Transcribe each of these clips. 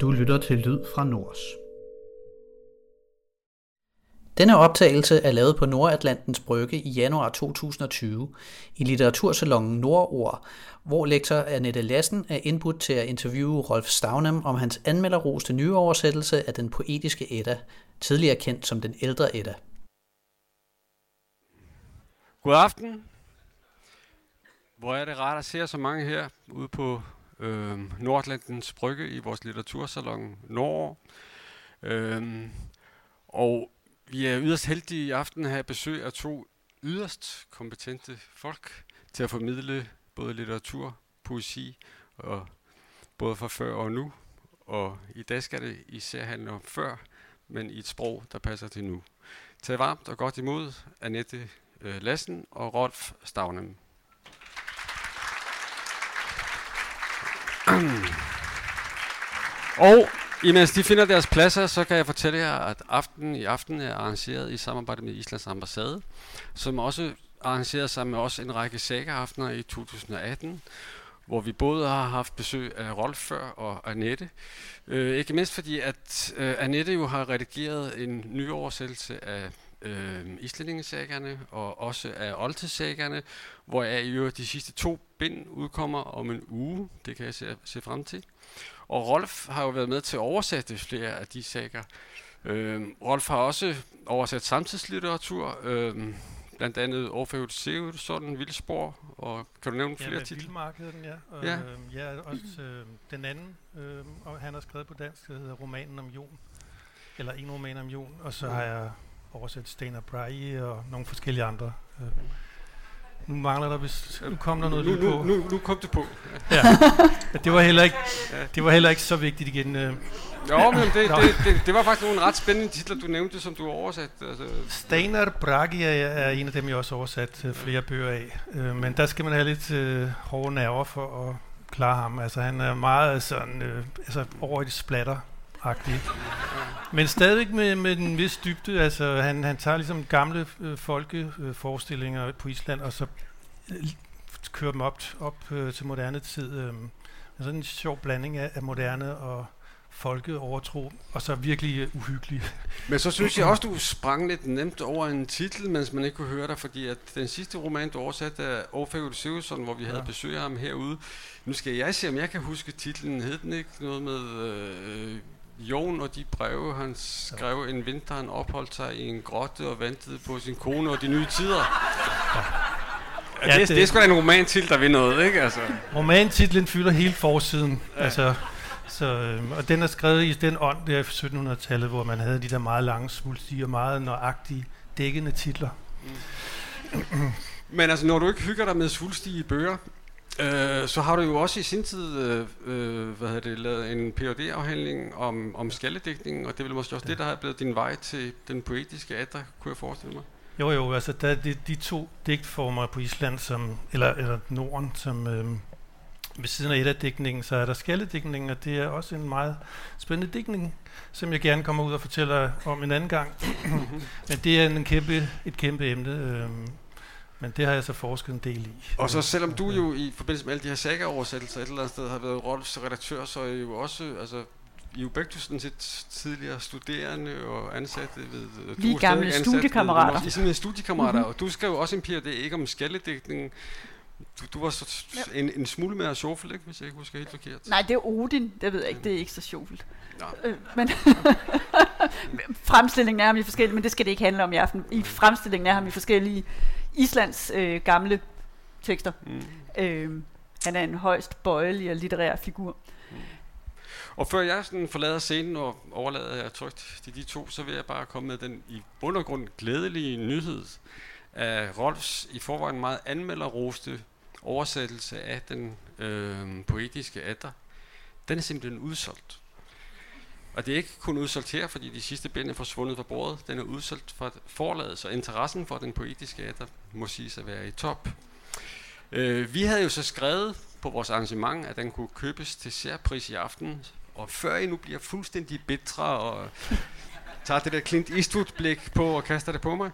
Du lytter til Lyd fra Nords. Denne optagelse er lavet på Nordatlantens Brygge i januar 2020 i litteratursalongen Nordord, hvor lektor Annette Lassen er indbudt til at interviewe Rolf Stavnem om hans anmelderroste nyoversættelse af den poetiske Edda, tidligere kendt som den ældre Edda. God aften. Hvor er det rart at se så mange her ude på øh, Nordlandens Brygge i vores litteratursalon Nord. Øh, og vi er yderst heldige i aften at have besøg af to yderst kompetente folk til at formidle både litteratur, poesi og både fra før og nu. Og i dag skal det især handle om før, men i et sprog, der passer til nu. Tag varmt og godt imod Annette øh, Lassen og Rolf Stavnem. Og imens de finder deres pladser, så kan jeg fortælle jer, at aften i aften er arrangeret i samarbejde med Islands ambassade, som også arrangeret sammen med os en række saga-aftener i 2018, hvor vi både har haft besøg af Rolf før og Annette. Øh, ikke mindst fordi, at øh, Annette jo har redigeret en ny oversættelse af øh, islændingesagerne og også af oldtidssagerne, hvor jeg i de sidste to bind udkommer om en uge. Det kan jeg se, se frem til. Og Rolf har jo været med til at oversætte flere af de sager. Øh, Rolf har også oversat samtidslitteratur, øh, blandt andet Orfeud Sigurdsson, Vildspor, og kan du nævne ja, flere titler? Vildmarkeden, ja. Og, Ja. ja. Øh, ja, også øh, den anden, øh, og han har skrevet på dansk, der hedder Romanen om Jon. Eller en roman om Jon. Og så har jeg oversat Steinar Brahe og nogle forskellige andre. Øh. Nu mangler der vist, nu kom der noget nu, nu, på. nu, nu kom det på. Ja. det, var heller ikke, det var heller ikke så vigtigt igen. Øh. Jo, men det, det, det, det var faktisk nogle ret spændende titler, du nævnte, som du har oversat. Altså, Steinar Brahe er, er en af dem, jeg også har oversat øh, flere bøger af. Øh, men der skal man have lidt øh, hårde nerver for at klare ham. Altså han er meget sådan, øh, altså over i det splatter -agtigt. Men stadigvæk med, med en vis dybde. Altså han, han tager ligesom gamle øh, folkeforestillinger på Island, og så øh, kører dem op, op øh, til moderne tid. Øh, sådan en sjov blanding af, af moderne og folkeovertro, og så virkelig øh, uhyggelig. Men så synes jeg også, du sprang lidt nemt over en titel, mens man ikke kunne høre dig, fordi at den sidste roman, du oversatte af Orfeo Sigurdsson, hvor vi havde Ja. besøg af ham herude. Nu skal jeg se, om jeg kan huske titlen. Hed den ikke noget med øh, Jon og de breve, han skrev en vinter, han opholdt sig i en grotte og ventede på sin kone og de nye tider. Ja, Ja, det, det- det er sgu da en roman til, der vil noget, ikke? Altså. Romantitlen fylder hele forsiden. Ja. Altså, så, øh, og den er skrevet i den ånd der i 1700-tallet, hvor man havde de der meget lange, svulstige og meget nøjagtige dækkende titler. Men altså, når du ikke hygger dig med svulstige bøger, øh, så har du jo også i sin tid øh, øh, hvad det, lavet en phd afhandling om, om skalledækningen, og det er vel måske også ja. det, der har blevet din vej til den poetiske atter, kunne jeg forestille mig. Jo, jo, altså der er de, de to digtformer på Island, som, eller, eller Norden, som øh, ved siden af Edda-dækningen, så er der skalledækningen, og det er også en meget spændende dækning, som jeg gerne kommer ud og fortæller om en anden gang. Men det er en kæmpe, et kæmpe emne, øh, men det har jeg så forsket en del i. Og så selvom du jo i forbindelse med alle de her saga-oversættelser et eller andet sted har været Rolfs redaktør, så er I jo også, altså, I er jo begge sådan set tidligere studerende og ansatte ved... Vi er gamle ansat studiekammerater. Ved, I er simpelthen studiekammerater, mm-hmm. og du skrev også en Ph.D. ikke om skalledækningen. Du, du var så Ja. en, en smule mere sjofel, ikke, hvis jeg ikke husker helt forkert. Nej, det er Odin. Det ved jeg ikke. Det er ikke så sjovt. Nå. Øh, men fremstillingen af ham i forskellige, men det skal det ikke handle om i aften. I fremstillingen af ham i forskellige Islands øh, gamle tekster. Mm. Øh, han er en højst bøjelig og litterær figur. Og før jeg sådan forlader scenen og overlader jer trygt til de to, så vil jeg bare komme med den i bund og grund glædelige nyhed af Rolfs i forvejen meget anmelderroste oversættelse af den øh, poetiske atter. Den er simpelthen udsolgt. Og det er ikke kun udsolgt her, fordi de sidste bind er forsvundet fra bordet. Den er udsolgt fra forlaget, så interessen for den poetiske atter må siges at være i top. Øh, vi havde jo så skrevet på vores arrangement, at den kunne købes til særpris i aften. Og før I nu bliver fuldstændig bitre og tager det der Clint Eastwood-blik på og kaster det på mig,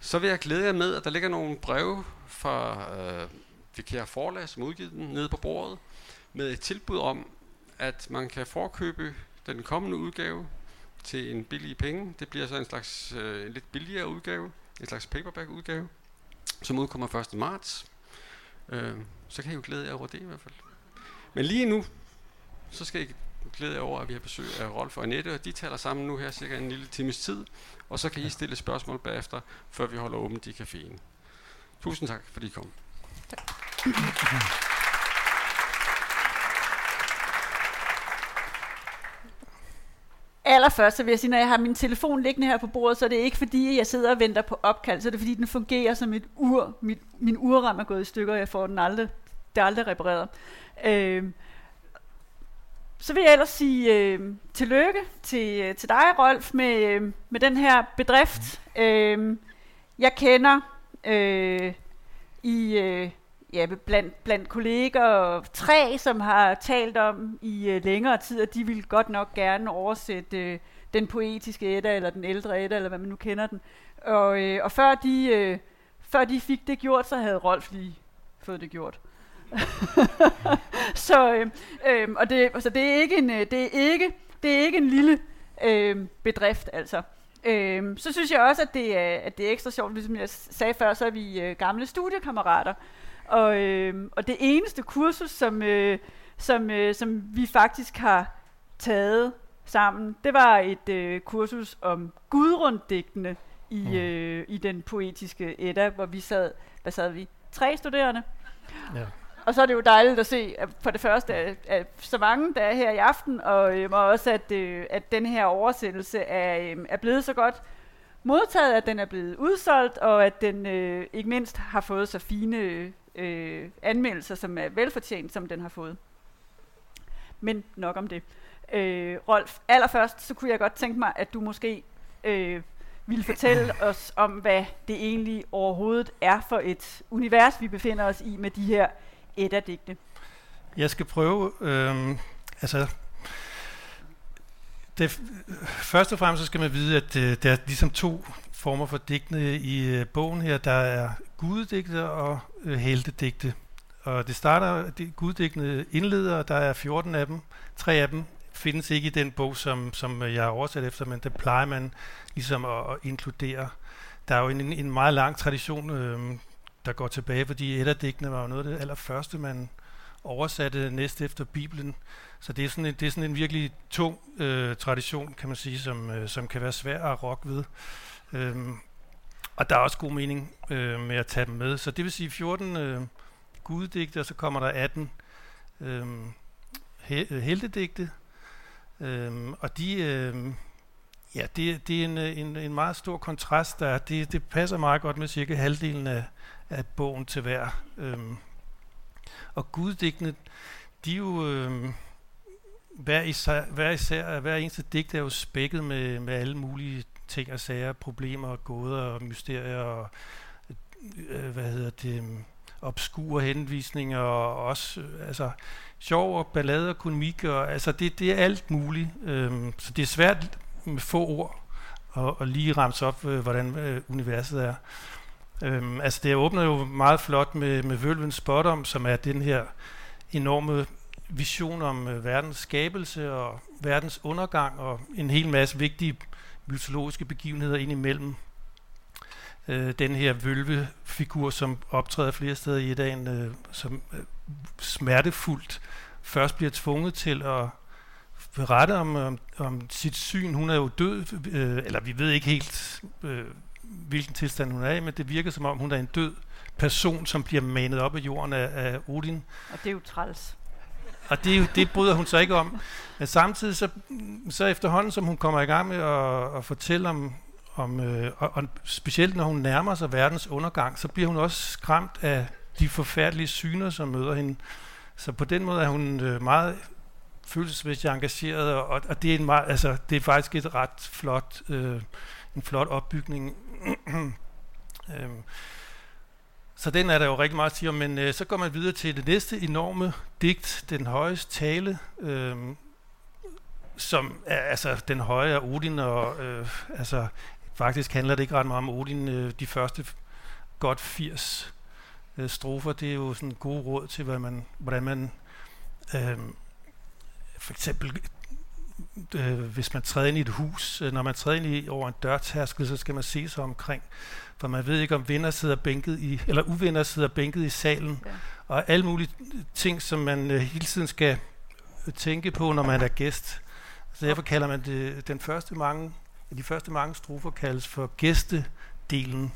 så vil jeg glæde jer med, at der ligger nogle breve fra øh, det kære forlag, som udgivet den, nede på bordet, med et tilbud om, at man kan forkøbe den kommende udgave til en billig penge. Det bliver så en slags øh, en lidt billigere udgave, en slags paperback udgave, som udkommer 1. marts. Øh, så kan I jo glæde jer over det i hvert fald. Men lige nu, så skal I glæde jer over, at vi har besøg af Rolf og Annette, og de taler sammen nu her cirka en lille times tid, og så kan I stille spørgsmål bagefter, før vi holder åbent i caféen. Tusind tak, fordi I kom. Tak. Allerførst så vil jeg sige, når jeg har min telefon liggende her på bordet, så er det ikke fordi, jeg sidder og venter på opkald, så er det fordi, den fungerer som et ur. Min, min urram er gået i stykker, og jeg får den aldrig, det er aldrig repareret. Øh, så vil jeg ellers sige øh, tillykke til, øh, til dig, Rolf, med, øh, med den her bedrift. Øh, jeg kender øh, i... Øh, ja, blandt, blandt kolleger tre, som har talt om i øh, længere tid, at de vil godt nok gerne oversætte øh, den poetiske Edda, eller den ældre Edda, eller hvad man nu kender den. Og, øh, og før, de, øh, før de fik det gjort, så havde Rolf lige fået det gjort. så øh, øh, og det, altså, det er ikke en, øh, det er ikke, det er ikke en lille øh, bedrift, altså. Øh, så synes jeg også, at det, er, at det er ekstra sjovt, ligesom jeg sagde før, så er vi øh, gamle studiekammerater. Og, øh, og det eneste kursus, som, øh, som, øh, som vi faktisk har taget sammen, det var et øh, kursus om gudrunddigtene i, mm. øh, i den poetiske Edda, hvor vi sad, hvad sad vi? Tre studerende. Ja. Og så er det jo dejligt at se, at for det første, at, at så mange der er her i aften, og, øh, og også at, øh, at den her oversættelse er, øh, er blevet så godt modtaget, at den er blevet udsolgt, og at den øh, ikke mindst har fået så fine øh, anmeldelser, som er velfortjent, som den har fået. Men nok om det. Øh, Rolf, allerførst, så kunne jeg godt tænke mig, at du måske øh, ville fortælle os om, hvad det egentlig overhovedet er for et univers, vi befinder os i med de her Edda-digte. Jeg skal prøve, øh, altså det, først og fremmest så skal man vide, at øh, der er ligesom to former for digtene i øh, bogen her. Der er guddigte og øh, heltedigte. Og det starter, de guddigtene indleder, og der er 14 af dem. Tre af dem findes ikke i den bog, som, som øh, jeg har oversat efter, men det plejer man ligesom at, at inkludere. Der er jo en, en meget lang tradition, øh, der går tilbage, fordi Edda-digtene var jo noget af det allerførste, man oversatte næst efter Bibelen. Så det er sådan en, det er sådan en virkelig tung øh, tradition, kan man sige, som, øh, som kan være svær at rokke ved. Øhm, og der er også god mening øh, med at tage dem med. Så det vil sige 14 øh, guddigte, og så kommer der 18 øh, he- øh, heltedigte. Øhm, og de, øh, ja, det, det er en, øh, en, en meget stor kontrast der. Det, det passer meget godt med cirka halvdelen af, af bogen til hver. Øhm, og guddigtene, de er jo... Øh, hver især, hver, især, hver eneste digt er jo spækket med, med alle mulige ting og sager, problemer og gåder og mysterier og øh, øh hvad hedder det, mm, obskure henvisninger og også øh, altså sjov og ballade og komik og altså det, det er alt muligt. Øh, så det er svært med få ord og, og lige ramse op, øh, hvordan øh, universet er. Øhm, altså det åbner jo meget flot med, med Vølvens Spottom, som er den her enorme vision om øh, verdens skabelse og verdens undergang og en hel masse vigtige mytologiske begivenheder indimellem. Øh, den her vølvefigur, som optræder flere steder i dagen, øh, som øh, smertefuldt først bliver tvunget til at berette om, om, om sit syn. Hun er jo død, øh, eller vi ved ikke helt, øh, hvilken tilstand hun er i, men det virker som om, hun er en død person, som bliver manet op af jorden af, af Odin. Og det er jo træls. Og det, det bryder hun så ikke om. Men samtidig, så, så efterhånden, som hun kommer i gang med at, at fortælle om, om øh, og, og specielt når hun nærmer sig verdens undergang, så bliver hun også skræmt af de forfærdelige syner, som møder hende. Så på den måde er hun øh, meget følelsesmæssigt engageret, og, og det, er en meget, altså, det er faktisk et ret flot, øh, en flot opbygning. øh, så den er der jo rigtig meget at sige om, men øh, så går man videre til det næste enorme digt, Den højeste tale, øh, som er altså den høje af Odin, og øh, altså faktisk handler det ikke ret meget om Odin. Øh, de første godt 80 øh, strofer, det er jo sådan gode råd til, hvad man, hvordan man øh, for eksempel øh, hvis man træder ind i et hus, øh, når man træder ind i over en dørtærskel, så skal man se sig omkring, for man ved ikke, om venner sidder bænket i, eller uvenner sidder bænket i salen, ja. og alle mulige ting, som man øh, hele tiden skal tænke på, når man er gæst. Så derfor kalder man det, den første mange, de første mange strofer kaldes for gæstedelen.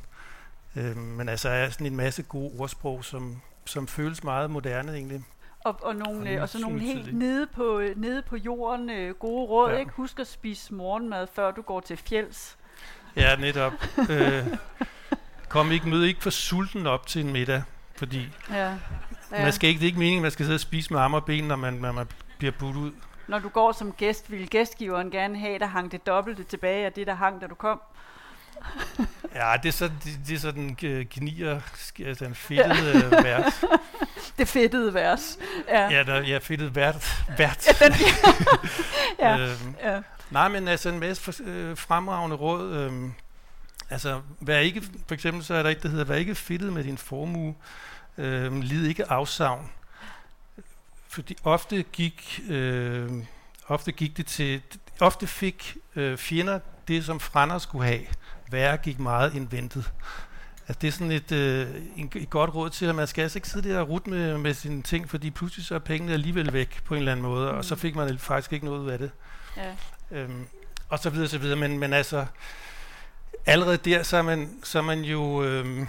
Øh, men altså er sådan en masse gode ordsprog, som, som føles meget moderne egentlig. Og, og, nogle, og, og så nogle helt nede på, nede på jorden øh, gode råd, ja. ikke? Husk at spise morgenmad, før du går til fjells. Ja, netop. øh, kom ikke, mød ikke for sulten op til en middag, fordi ja. Ja. Man skal ikke, det er ikke meningen, at man skal sidde og spise med arme og ben, når man, når man bliver budt ud. Når du går som gæst, vil gæstgiveren gerne have, der hang det dobbelte tilbage af det, der hang, da du kom. ja, det er så, det, det er så den gnier, den fedtede ja. vers. det fedtede vers. Ja, ja, der, ja fedtede vært. vært. ja, den, ja. øhm, ja. Nej, men altså en masse for, øh, fremragende råd. Øhm, altså, vær ikke, for eksempel så er der et, der hedder, vær ikke fedtet med din formue. Øhm, lid ikke afsavn. Fordi ofte gik, øh, ofte gik det til, ofte fik øh, fjender det, som frænder skulle have værre gik meget indventet. Altså det er sådan et, øh, en, et godt råd til, at man skal altså ikke sidde der og rute med, med sine ting, fordi pludselig så er pengene alligevel væk på en eller anden måde, mm. og så mm. fik man faktisk ikke noget ud af det. Ja. Øhm, og så videre, så videre. Men, men altså, allerede der, så er man, så er man jo øh,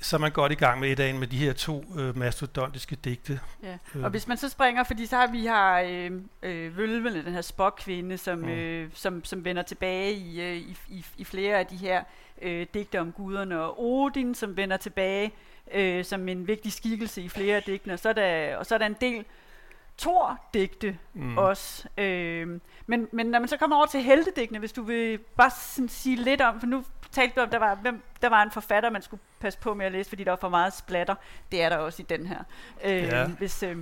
så er man godt i gang med et af med de her to øh, mastodontiske digte. Ja. Øh. Og hvis man så springer, fordi så har vi har øh, øh, Vølvene, den her spokkvinde, som, mm. øh, som, som vender tilbage i, øh, i, i, i flere af de her øh, digte om guderne, og Odin, som vender tilbage øh, som en vigtig skikkelse i flere af digtene, og så er der, og så er der en del Thor-digte mm. også. Øh, men, men når man så kommer over til heltedigtene, hvis du vil bare sådan sige lidt om, for nu talte du om, der var, hvem, der var en forfatter, man skulle passe på med at læse, fordi der var for meget splatter. Det er der også i den her. Øh, ja. Hvis, øh,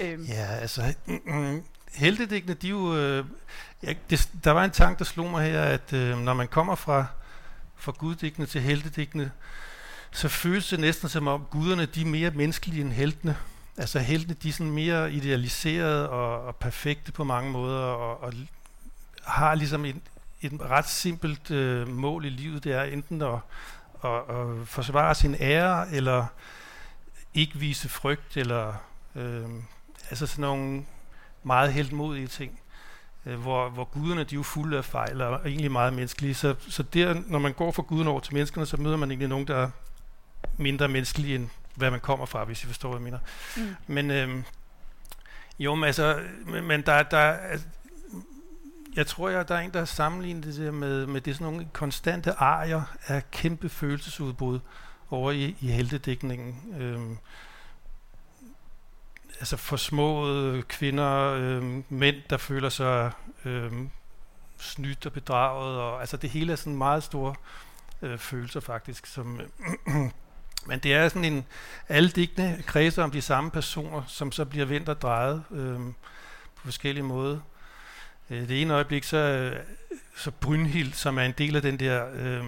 øh. ja, altså, heltedigtene, de jo... Øh, ja, det, der var en tanke, der slog mig her, at øh, når man kommer fra, fra guddigtene til heltedigtene, så føles det næsten som om guderne, de er mere menneskelige end heltene. Altså heltene, de er sådan mere idealiserede og, og perfekte på mange måder, og, og har ligesom en, et ret simpelt øh, mål i livet, det er enten at, at, at forsvare sin ære, eller ikke vise frygt, eller øh, altså sådan nogle meget heldmodige ting, øh, hvor, hvor guderne de er jo fulde af fejl, og egentlig meget menneskelige. Så, så der, når man går fra guden over til menneskerne, så møder man egentlig nogen, der er mindre menneskelige, end hvad man kommer fra, hvis I forstår, hvad jeg mener. Mm. Men øh, jo, men altså, men der, der, altså, jeg tror, jeg, der er en, der har sammenlignet det der med, med det sådan nogle konstante arier af kæmpe følelsesudbrud over i, i heltedækningen. Øhm, altså forsmåede kvinder, øhm, mænd, der føler sig øhm, snydt og bedraget. Og, altså det hele er sådan meget store øh, følelser faktisk. Som, men det er sådan en, alle digtene kredser om de samme personer, som så bliver vendt og drejet øhm, på forskellige måder. Øh, det ene øjeblik, så, så Brynhild, som er en del af den der øh,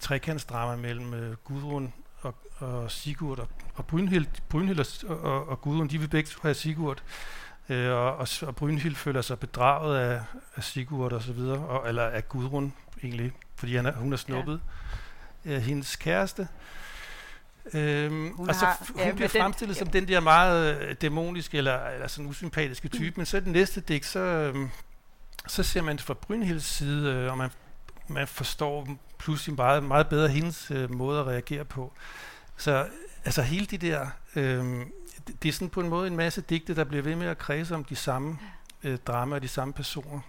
trekantsdrama mellem øh, Gudrun og, og Sigurd, og, og Brynhild, Brynhild og, og, og Gudrun, de vil begge have Sigurd, øh, og, og, og Brynhild føler sig bedraget af, af Sigurd og så videre, og, eller af Gudrun egentlig, fordi han er, hun er snuppet ja. øh, hendes kæreste. Øhm, hun og så har, hun ja, bliver fremstillet den, som ja. den der meget øh, dæmoniske eller, eller sådan usympatiske type, mm. men så den næste digt, så, så ser man fra Brynhilds side, øh, og man, man forstår pludselig meget, meget bedre hendes øh, måde at reagere på. Så altså hele de der, øh, det, det er sådan på en måde en masse digte, der bliver ved med at kredse om de samme øh, drama og de samme personer.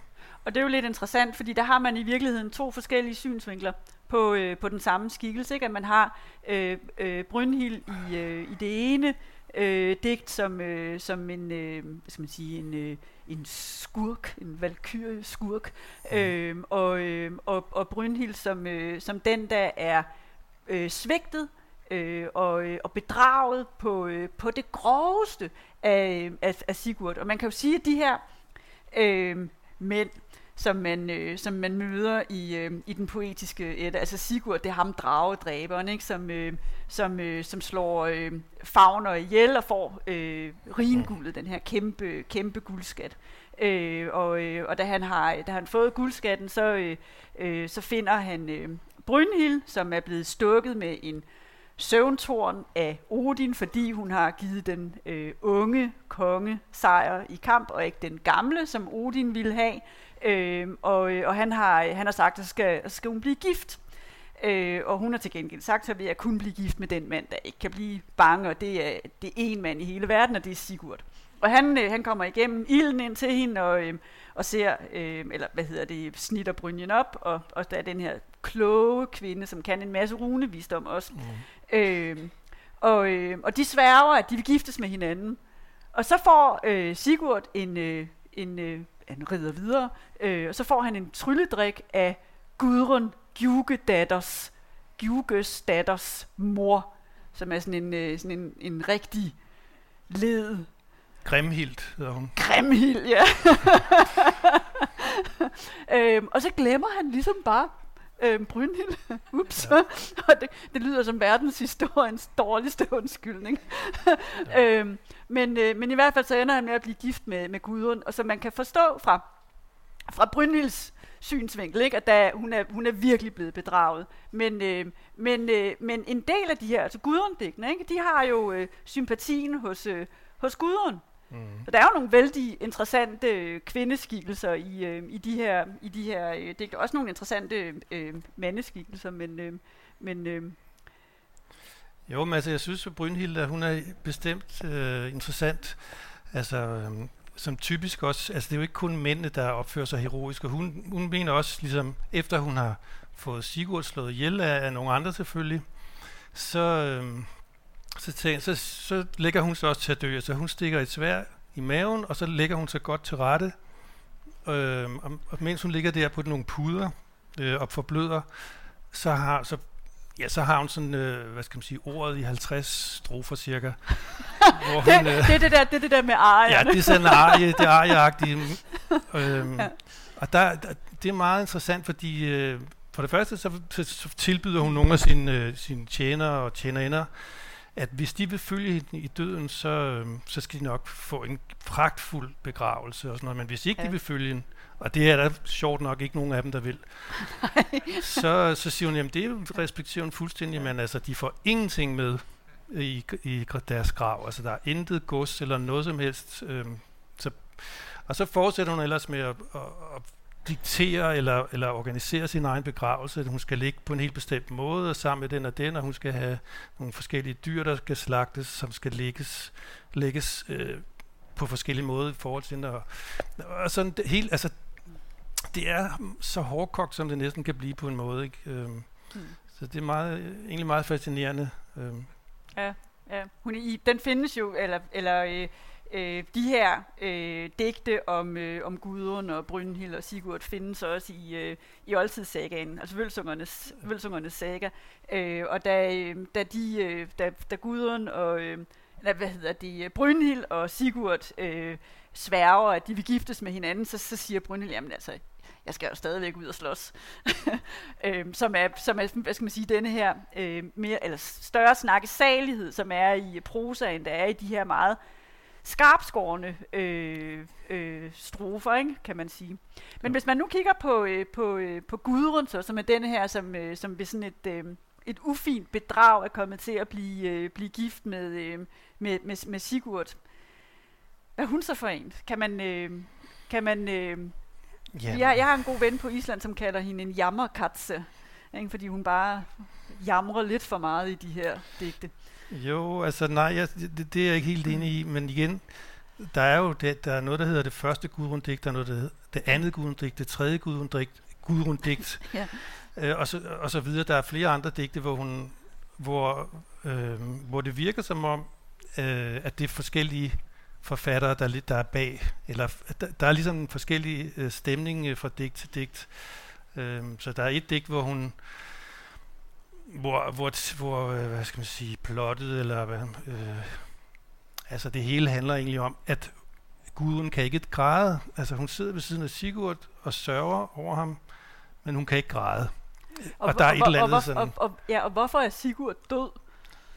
Og det er jo lidt interessant, fordi der har man i virkeligheden to forskellige synsvinkler på, øh, på den samme skikkelse. Ikke? At man har øh, øh, Brynhild i, øh, i det ene øh, digt som, øh, som en, øh, hvad skal man sige, en, øh, en skurk, en valkyrie skurk, mm. øh, og, øh, og, og Brynhild som, øh, som den, der er øh, svigtet øh, og, øh, og bedraget på, øh, på det groveste af, af, af Sigurd. Og man kan jo sige, at de her øh, mænd, som man, øh, som man møder i, øh, i den poetiske Edda. Altså Sigurd, det er ham dragedræberen, ikke? Som, øh, som, øh, som slår øh, fagner ihjel og får øh, ringuldet, den her kæmpe, kæmpe guldskat. Øh, og, øh, og da han har da han fået guldskatten, så, øh, øh, så finder han øh, Brynhild, som er blevet stukket med en søvntorn af Odin, fordi hun har givet den øh, unge konge sejr i kamp, og ikke den gamle, som Odin ville have. Øh, og, og han har, han har sagt, at skal, skal hun blive gift. Øh, og hun har til gengæld sagt, så vil jeg kun blive gift med den mand, der ikke kan blive bange, og det er, det er en mand i hele verden, og det er Sigurd. Og han, øh, han kommer igennem ilden ind til hende, og, øh, og ser, øh, eller hvad hedder det, snitter brynjen op, og, og der er den her kloge kvinde, som kan en masse runevisdom også. Mm. Øh, og, øh, og de sværger, at de vil giftes med hinanden. Og så får øh, Sigurd en, øh, en, øh, han rider videre, øh, og så får han en trylledrik af Gudrun Gjugedatters, Gjuges datters mor, som er sådan en, øh, sådan en, en rigtig led. Grimhild hedder hun. Grimhild, ja. øhm, og så glemmer han ligesom bare øhm, Brynhild. Ups. Ja. og det, det lyder som verdenshistoriens dårligste undskyldning. ja. øhm, men, øh, men i hvert fald så ender han med at blive gift med, med Gudrun, og så man kan forstå fra, fra Brynhilds synsvinkel, ikke? at der, hun, er, hun er virkelig blevet bedraget. Men, øh, men, øh, men en del af de her, altså Gudrun-digtene, ikke? de har jo øh, sympatien hos, øh, hos Gudrun. Mm. Så der er jo nogle vældig interessante øh, kvindeskikkelser i, øh, i de her, i de her øh, digte. Også nogle interessante øh, mandeskikkelser, men, øh, men øh, jo, men altså, jeg synes, at Brynhilde, hun er bestemt øh, interessant. Altså, øh, som typisk også, altså det er jo ikke kun mændene, der opfører sig heroisk, og hun, hun mener også, ligesom efter hun har fået Sigurd slået ihjel af, af nogle andre selvfølgelig, så, øh, så, tænker, så, så lægger hun sig også til at dø. Altså hun stikker et svær i maven, og så lægger hun sig godt til rette, øh, og, og mens hun ligger der på nogle puder øh, og forbløder, så, har, så Ja, så har hun sådan, øh, hvad skal man sige, ordet i 50 strofer cirka. hvor hun, øh, det, er det, der, det er det der med arie. Ja, det er sådan arie, det er arieagtige. øhm, ja. Og der, der, det er meget interessant, fordi øh, for det første, så, så, så tilbyder hun nogle af sine, øh, sine tjenere og tjenerinder, at hvis de vil følge hende i døden, så, øh, så skal de nok få en pragtfuld begravelse og sådan noget. Men hvis ikke ja. de vil følge hende, og det er der sjovt nok ikke nogen af dem, der vil. så, så siger hun, jamen det respekterer hun fuldstændig, men altså de får ingenting med i, i deres grav. Altså der er intet gods eller noget som helst. Øhm, så, og så fortsætter hun ellers med at, at, at diktere eller, eller organisere sin egen begravelse. Hun skal ligge på en helt bestemt måde, og sammen med den og den, og hun skal have nogle forskellige dyr, der skal slagtes, som skal lægges, lægges øh, på forskellige måder i forhold til og, og sådan det, helt, altså det er så hårdkogt, som det næsten kan blive på en måde. Ikke? Øhm, mm. Så det er meget, egentlig meget fascinerende. Øhm. Ja, ja. Hun er i, den findes jo, eller, eller øh, øh, de her øh, digte om, øh, om Gudrun og Brynhild og Sigurd findes også i, øh, i oldtidssagaen, altså Vølsungernes. Vølsungernes saga. Øh, og da, øh, da, de, øh, da, da Gudrun og... Øh, hvad hedder det, Brynhild og Sigurd øh, sværger, at de vil giftes med hinanden, så, så siger Brynhild, jamen altså, jeg skal jo stadigvæk ud og slås. øhm, som, er, som er, hvad skal man sige, denne her øh, mere, eller større snakkesalighed, som er i prosaen, der er i de her meget skarpskårende øh, øh, strofer, ikke, kan man sige. Men hvis man nu kigger på, øh, på, øh, på Gudrun, så, som er denne her, som, øh, som ved sådan et, øh, et ufint bedrag er kommet til at blive, øh, blive gift med, øh, med, med, med Sigurd. Hvad er hun så for en? Kan man, øh, kan man øh, Jamen. Jeg, jeg har en god ven på Island, som kalder hende en jammerkatse, ikke? fordi hun bare jamrer lidt for meget i de her digte. Jo, altså nej, jeg, det, det er jeg ikke helt enig i, men igen, der er jo det, der er noget, der hedder det første gudrundigt, der er noget, der hedder det andet gudrundigt, det tredje gudrundigt, gudrundigt, ja. øh, og, så, og så videre. Der er flere andre digte, hvor hun, hvor, øh, hvor det virker som om, øh, at det er forskellige forfattere, der, der er bag, eller der, der er ligesom en forskellig øh, stemning øh, fra digt til digt. Øh, så der er et digt, hvor hun, hvor, hvor, hvor øh, hvad skal man sige, plottet, eller hvad, øh, altså det hele handler egentlig om, at Gudrun kan ikke græde. Altså hun sidder ved siden af Sigurd og sørger over ham, men hun kan ikke græde. Og, og der er et eller andet og, sådan... Og, og, ja, og hvorfor er Sigurd død?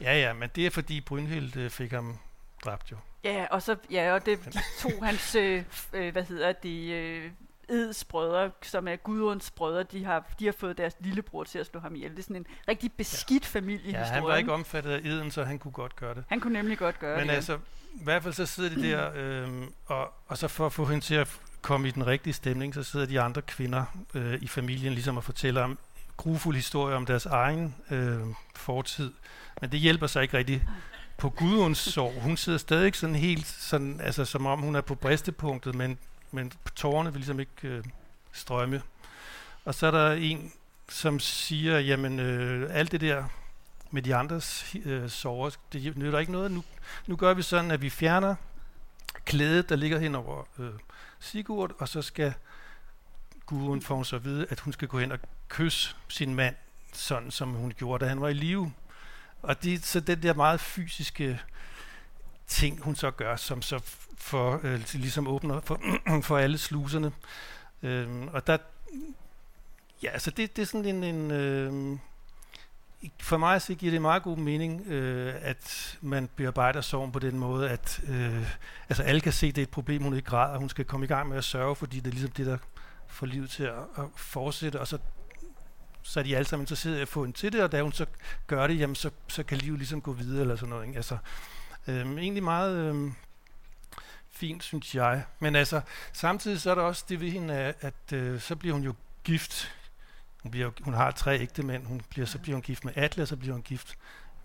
Ja, ja, men det er fordi Brynhild øh, fik ham dræbt jo. Ja, og så ja, og det de to hans øh, øh, hvad hedder det øh, Eds brødre, som er Gudruns brødre, de har, de har fået deres lillebror til at slå ham ihjel. Det er sådan en rigtig beskidt ja. familiehistorie. Ja, han var ikke omfattet af eden, så han kunne godt gøre det. Han kunne nemlig godt gøre Men det. Men altså, i hvert fald så sidder de der, øh, og, og så for at få hende til at komme i den rigtige stemning, så sidder de andre kvinder øh, i familien ligesom og fortæller om grufuld historie om deres egen øh, fortid. Men det hjælper sig ikke rigtig på Gudruns sorg. Hun sidder stadig sådan helt, sådan, altså, som om hun er på bristepunktet, men, men tårerne vil ligesom ikke øh, strømme. Og så er der en, som siger, jamen øh, alt det der med de andres øh, sover, det nytter ikke noget. Nu, nu gør vi sådan, at vi fjerner klædet, der ligger hen over øh, Sigurd, og så skal Gudrun få så at vide, at hun skal gå hen og kysse sin mand, sådan som hun gjorde, da han var i live. Og det, så den der meget fysiske ting, hun så gør, som så for, øh, ligesom åbner for, for alle sluserne. Øh, og der, ja, altså det, det er sådan en, en øh, for mig så giver det meget god mening, øh, at man bearbejder sorgen på den måde, at øh, altså alle kan se, at det er et problem, hun ikke græder. Hun skal komme i gang med at sørge, fordi det er ligesom det, der får livet til at, at fortsætte, og så så er de alle sammen interesserede i at få hende til det, og da hun så gør det, jamen så, så kan livet ligesom gå videre, eller sådan noget. Ikke? Altså, øhm, egentlig meget øhm, fint, synes jeg. Men altså, samtidig så er der også det ved hende, at, at øh, så bliver hun jo gift. Hun, bliver, hun har tre ægte mænd. Hun bliver, så bliver hun gift med Atle, og så bliver hun gift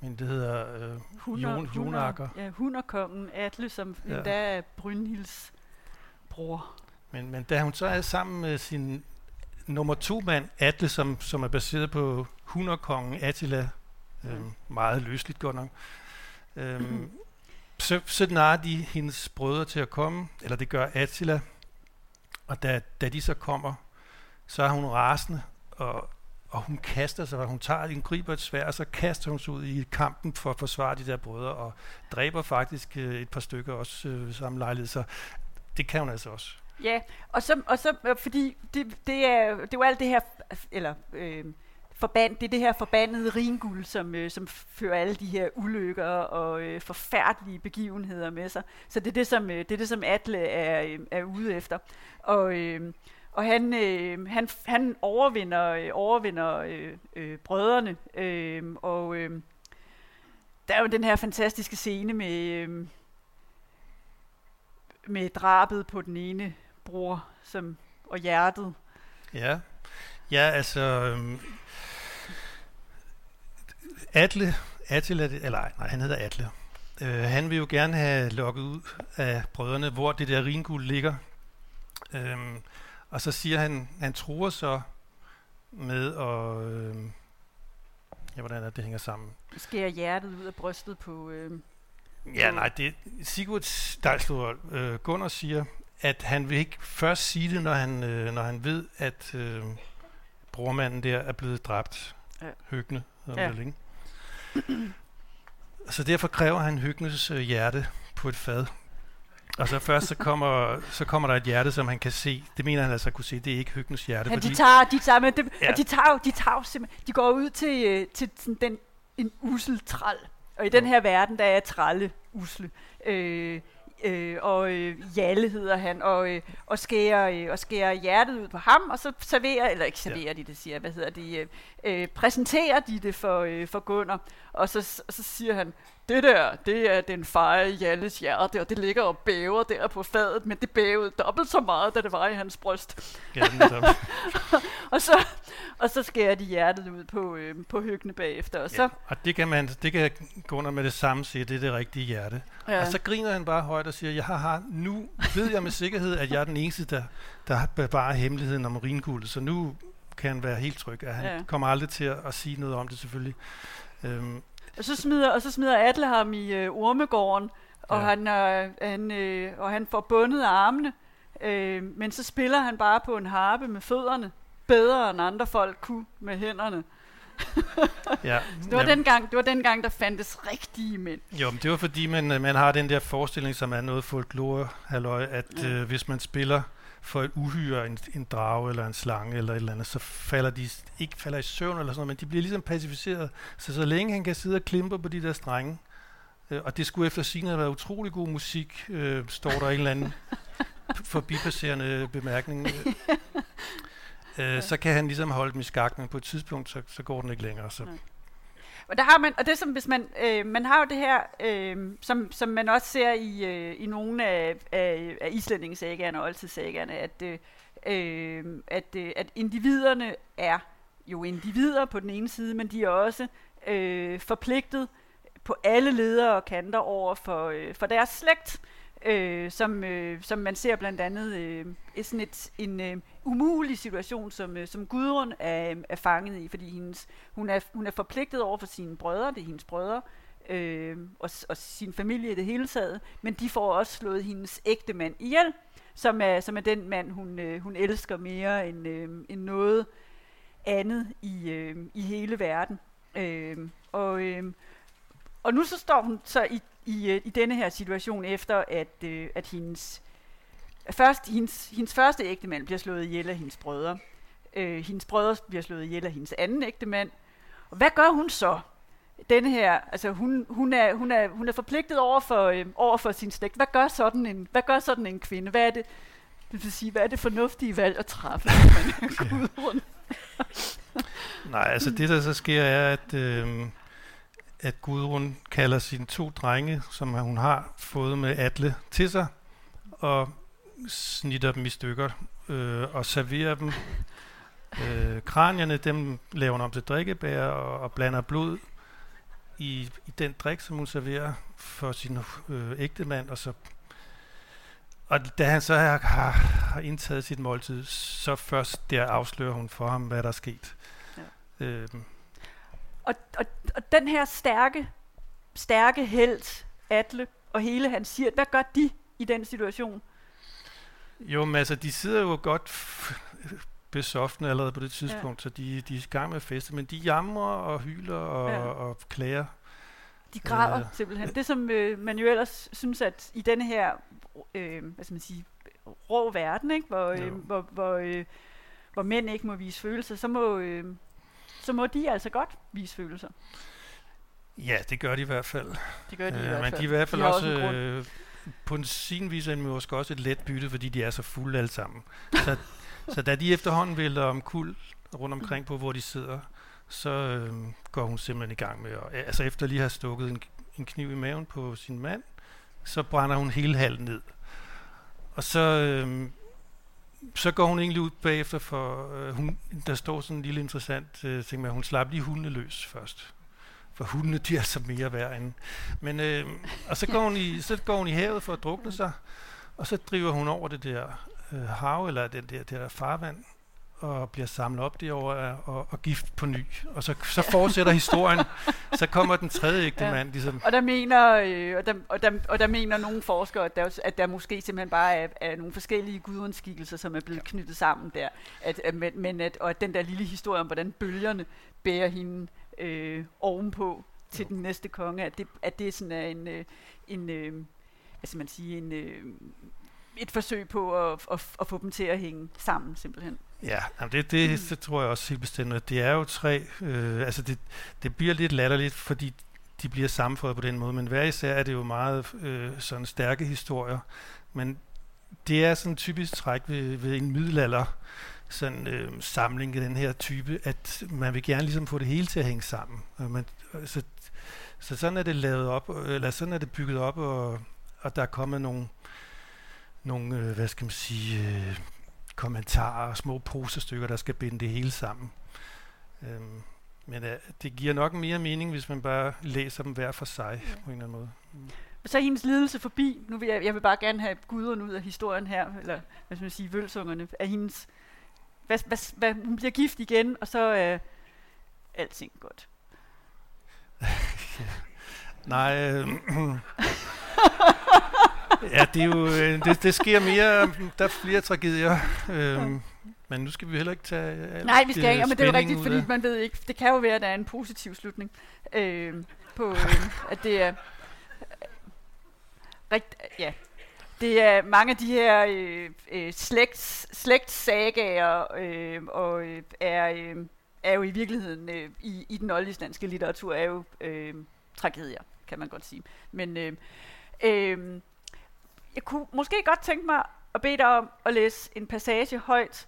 men det hedder øh, Hunder, Jon, Jonakker. Ja, Hunderkongen Atle, som ja. endda er Brynhilds bror. Men, men da hun så er sammen med sin nummer to mand, Atle, som, som er baseret på hunderkongen Attila, øhm, meget løsligt godt nok, mm-hmm så, så narer de hendes brødre til at komme, eller det gør Attila, og da, da de så kommer, så er hun rasende, og, og hun kaster sig, hun tager, en griber et svær, og så kaster hun sig ud i kampen for at forsvare de der brødre, og dræber faktisk øh, et par stykker også øh, samme lejlighed, så det kan hun altså også. Ja, og så, og så fordi det, det, er, det er jo alt det her, eller øh, forband, det er det her forbandede ringuld, som, øh, som fører alle de her ulykker og øh, forfærdelige begivenheder med sig. Så det er det, som, øh, det, er det, som Atle er, øh, er ude efter. Og, øh, og han, øh, han, han overvinder, øh, overvinder øh, øh, brødrene, øh, og øh, der er jo den her fantastiske scene med, øh, med drabet på den ene bror som, og hjertet. Ja, ja altså... Øh Atle, Attila, eller nej, han hedder Atle. Øh, han vil jo gerne have lukket ud af brødrene, hvor det der ringuld ligger. Øhm, og så siger han, han tror så med at... Øh, ja, hvordan er det, det hænger sammen? Skærer hjertet ud af brystet på... Øh, ja, nej, det Sigurd Stejlslur øh, Gunnar siger, at han vil ikke først sige det, når han, øh, når han ved, at øh, brormanden der er blevet dræbt. Ja. Høgne, ja. Vel, ikke? Så derfor kræver han Høgnes øh, hjerte på et fad. Og så først så kommer, så kommer der et hjerte, som han kan se. Det mener han altså at kunne se. Det er ikke Høgnes hjerte. Ja, fordi, de tager, de tager, men det, ja. de tager, de tager de går ud til, øh, til sådan den, en usel træl. Og i den her verden, der er tralle usle. Øh, øh, og øh, Jalle hedder han, og, øh, og, skærer, øh, og skærer hjertet ud på ham, og så serverer, eller ikke serverer ja. de det, siger hvad hedder de, øh, øh, præsenterer de det for, øh, for Gunnar, og så, og så siger han, det der, det er den feje Jalles hjerte, og det ligger og bæver der på fadet, men det bævede dobbelt så meget, da det var i hans bryst. Ja, og, så, og så skærer de hjertet ud på, øh, på hyggene bagefter. Og, så, ja, og det kan, man, det kan Gunnar med det samme sige, det er det rigtige hjerte. Ja. Og så griner han bare højt og siger, jeg har, nu ved jeg med sikkerhed, at jeg er den eneste, der, der bevarer hemmeligheden om ringuldet, så nu kan han være helt tryg, at han ja. kommer aldrig til at, at sige noget om det selvfølgelig. Øhm, og så smider, og så smider Atle ham i øh, ormegården, og, ja. han, øh, han, øh, og han får bundet armene, øh, men så spiller han bare på en harpe med fødderne, bedre end andre folk kunne med hænderne. ja. Det var, den gang, det var den gang, der fandtes rigtige mænd. Jo, men det var fordi, man, øh, man har den der forestilling, som er noget folklore, halløj, at ja. øh, hvis man spiller for et uhyre, en, en drage eller en slange eller et eller andet, så falder de ikke falder i søvn eller sådan noget, men de bliver ligesom pacificeret. Så så længe han kan sidde og klimpe på de der strenge, øh, og det skulle efter sigende have været utrolig god musik, øh, står der en eller anden forbipasserende bemærkning. Øh, så kan han ligesom holde dem i skak, men på et tidspunkt, så, så går den ikke længere. Så. Og der har man, og det som hvis man, øh, man har jo det her, øh, som, som man også ser i, øh, i nogle af, af, af islændingesagerne og oldtidssagerne, at, øh, øh, at, øh, at individerne er jo individer på den ene side, men de er også øh, forpligtet på alle ledere og kanter over for, øh, for deres slægt. øh, Øh, som, øh, som man ser blandt andet øh, sådan et, en øh, umulig situation, som, øh, som Gudrun er, øh, er fanget i, fordi hendes, hun, er, hun er forpligtet over for sine brødre, det er hendes brødre, øh, og, og sin familie i det hele taget, men de får også slået hendes ægte mand ihjel, som er, som er den mand, hun, øh, hun elsker mere end, øh, end noget andet i, øh, i hele verden. Øh, og, øh, og nu så står hun så i i, øh, i denne her situation, efter at, øh, at hendes, først, hendes, hendes første ægtemand bliver slået ihjel af hendes brødre. Øh, hendes brødre bliver slået ihjel af hendes anden ægtemand. Og hvad gør hun så? Denne her, altså hun, hun, er, hun, er, hun er forpligtet over for, øh, over for sin slægt. Hvad gør sådan en, hvad gør sådan en kvinde? Hvad er det, det vil sige, hvad er det fornuftige valg at træffe, Nej, altså det der så sker er, at øh, at Gudrun kalder sine to drenge, som hun har fået med Atle, til sig, og snitter dem i stykker, øh, og serverer dem. Øh, kranierne, dem laver hun om til drikkebær, og, og blander blod i, i den drik, som hun serverer for sin øh, ægte mand, og så og da han så har, har, indtaget sit måltid, så først der afslører hun for ham, hvad der er sket. Ja. Øh, og, og, og den her stærke, stærke held, Atle og hele hans siger, hvad gør de i den situation? Jo, men altså, de sidder jo godt besoftende allerede på det tidspunkt, ja. så de, de er i gang med at feste, men de jamrer og hyler og, ja. og klager. De græder øh, simpelthen. Det, som øh, man jo ellers synes, at i denne her, øh, hvad skal man sige, rå verden, ikke? Hvor, øh, hvor, hvor, øh, hvor mænd ikke må vise følelser, så må, øh, så må de altså godt vise følelser. Ja, det gør de i hvert fald. Det gør de øh, i hvert fald. Men de er i hvert fald også, også øh, på sin vis er de måske også et let bytte, fordi de er så fulde alle sammen. så, så da de efterhånden vælter om kul rundt omkring på, hvor de sidder, så øh, går hun simpelthen i gang med, at, altså efter lige at have stukket en, en kniv i maven på sin mand, så brænder hun hele halsen ned. Og så øh, så går hun egentlig ud bagefter, for øh, hun, der står sådan en lille interessant øh, ting med, at hun slap lige hundene løs først. For hundene, de er så mere værd end... Men, øh, og så går, hun i, så går hun i havet for at drukne sig, og så driver hun over det der øh, hav, eller den der, det der farvand, og bliver samlet op derovre og, og gift på ny. Og så, så fortsætter historien. Så kommer den tredje ægte ja. mand. Ligesom. Og der mener, øh, og, der, og, der, og der mener nogle forskere, at der, at der måske simpelthen bare er, er nogle forskellige gudundskikkelser, som er blevet knyttet sammen der. At, at, men, men at, og at den der lille historie om, hvordan bølgerne bærer hende øh, ovenpå til jo. den næste konge, at det, at det sådan er en, øh, en øh, hvad skal man sige, en, øh, et forsøg på at, at, at få dem til at hænge sammen simpelthen. Ja, jamen det, det, mm. det tror jeg også helt bestemt. Det er jo tre, øh, altså det, det bliver lidt latterligt, fordi de bliver sammenføjet på den måde, men hver især er det jo meget øh, sådan stærke historier, men det er sådan typisk træk ved, ved en middelalder sådan øh, samling af den her type, at man vil gerne ligesom få det hele til at hænge sammen. Og man, så, så sådan er det lavet op, eller sådan er det bygget op, og, og der er kommet nogle, nogle øh, hvad skal man sige, øh, kommentarer og små posestykker, der skal binde det hele sammen. Øhm, men uh, det giver nok mere mening, hvis man bare læser dem hver for sig ja. på en eller anden måde. Mm. Så er hendes lidelse forbi. Nu vil jeg, jeg vil bare gerne have guderne ud af historien her, eller hvad skal man sige, vølsungerne. Er hendes, hvad, hvad, hvad, hun bliver gift igen, og så er uh, alting godt. Nej, øh, ja, det er jo, øh, det, det sker mere, der er flere tragedier. Øhm, Men nu skal vi heller ikke tage alt Nej, vi skal ikke, øh, men det er jo rigtigt, fordi man ved ikke, det kan jo være, at der er en positiv slutning øh, på, øh, at det er rigt, ja, det er mange af de her øh, øh, slægts, slægtssagager øh, og øh, er, øh, er jo i virkeligheden øh, i, i den oldislandske litteratur er jo øh, tragedier, kan man godt sige. Men øh, øh, jeg kunne måske godt tænke mig at bede dig om at læse en passage højt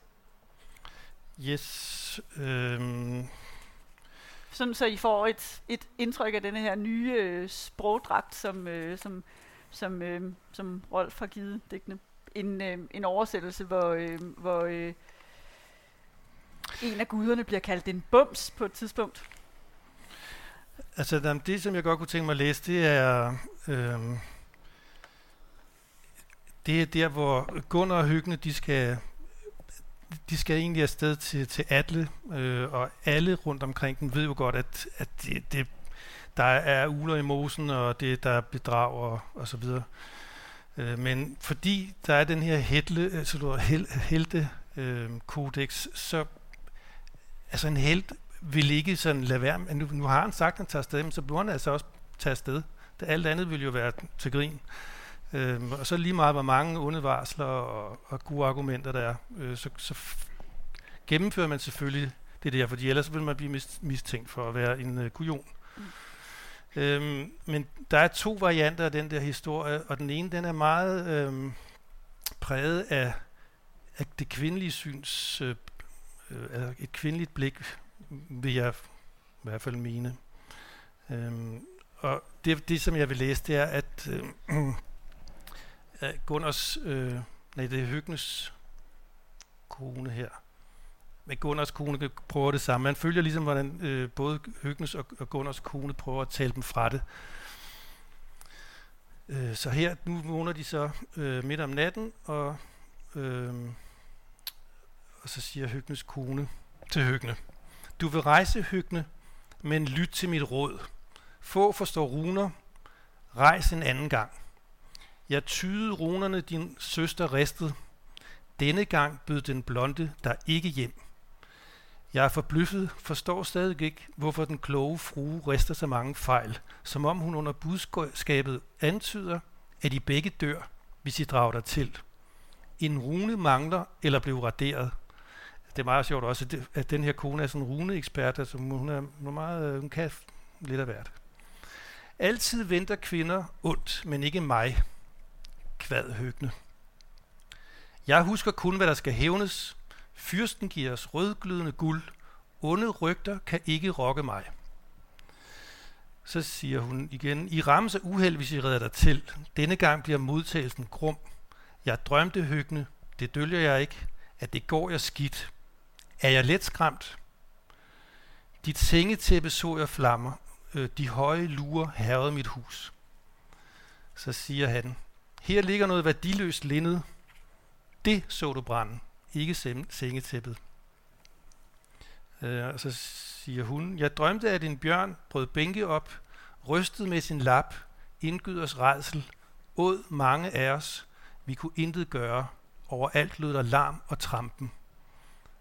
Yes. Øhm, sådan så I får et, et indtryk af denne her nye øh, sprogdragt, som, øh, som, som, øh, som Rolf har givet digtene. En, øh, en oversættelse, hvor, øh, hvor øh, en af guderne bliver kaldt en bums på et tidspunkt. altså, det, som jeg godt kunne tænke mig at læse, det er... Øhm, det er der, hvor Gunnar og Hygne, de skal, de skal egentlig afsted til, til Atle, øh, og alle rundt omkring den ved jo godt, at, at det, det, der er uler i mosen, og det, der er bedrag og, og så videre. Øh, men fordi der er den her hætle, altså, øh, hel, helte øh, kodex, så altså en helt vil ikke sådan lade være, men nu, nu har han sagt, at han tager afsted, men så burde han altså også tage afsted. Det, alt andet ville jo være til grin. Øhm, og så lige meget, hvor mange onde varsler og, og gode argumenter der er, øh, så, så gennemfører man selvfølgelig det der, fordi ellers vil man blive mis- mistænkt for at være en øh, kujon. Mm. Øhm, men der er to varianter af den der historie, og den ene, den er meget øhm, præget af, af det kvindelige syns, øh, øh, et kvindeligt blik, vil jeg i hvert fald mene. Øhm, og det, det, som jeg vil læse, det er, at øh, af Gunners, øh, nej, det er Hygnes kone her. Men Gunners kone prøver det samme. Man følger ligesom, hvordan øh, både Hygnes og, og Gunners kone prøver at tale dem fra det. Øh, så her, nu vågner de så øh, midt om natten, og, øh, og så siger Hygnes kone til Hygne. Du vil rejse, Hygne, men lyt til mit råd. Få forstår runer, rejs en anden gang. Jeg tyede runerne, din søster ristede. Denne gang bød den blonde der ikke hjem. Jeg er forbløffet, forstår stadig ikke, hvorfor den kloge frue rister så mange fejl, som om hun under budskabet antyder, at I begge dør, hvis I drager der til. En rune mangler eller blev raderet. Det er meget sjovt også, at det- at den her kone er sådan en runeekspert, altså hun hun er meget, øh, hun kan lidt af hvert. Altid venter kvinder ondt, men ikke mig, kvad Høgne. Jeg husker kun, hvad der skal hævnes. Fyrsten giver os rødglødende guld. Onde rygter kan ikke rokke mig. Så siger hun igen, I rammes af uheld, hvis I redder dig til. Denne gang bliver modtagelsen grum. Jeg drømte hyggende, det dølger jeg ikke, at det går jeg skidt. Er jeg let skræmt? Dit sengetæppe så jeg flammer. Øh, de høje lurer herrede mit hus. Så siger han, her ligger noget værdiløst linned. Det så du branden, ikke sengetæppet. Øh, og så siger hun, jeg drømte, at en bjørn brød bænke op, rystede med sin lap, indgød os redsel, åd mange af os, vi kunne intet gøre, overalt lød der larm og trampen.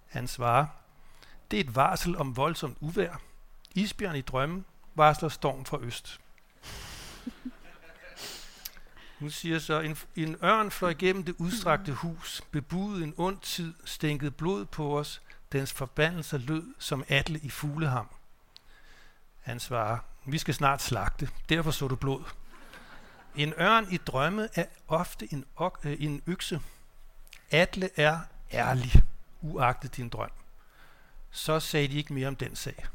Han svarer, det er et varsel om voldsomt uvær. Isbjørn i drømmen varsler storm fra øst. Nu siger så, en, en ørn fløj gennem det udstrakte hus, bebudede en ond tid, stænkede blod på os, dens forbandelser lød som atle i fugleham. Han svarer, vi skal snart slagte, derfor så du blod. En ørn i drømme er ofte en, ok, øh, en økse. Atle er ærlig, uagtet din drøm. Så sagde de ikke mere om den sag.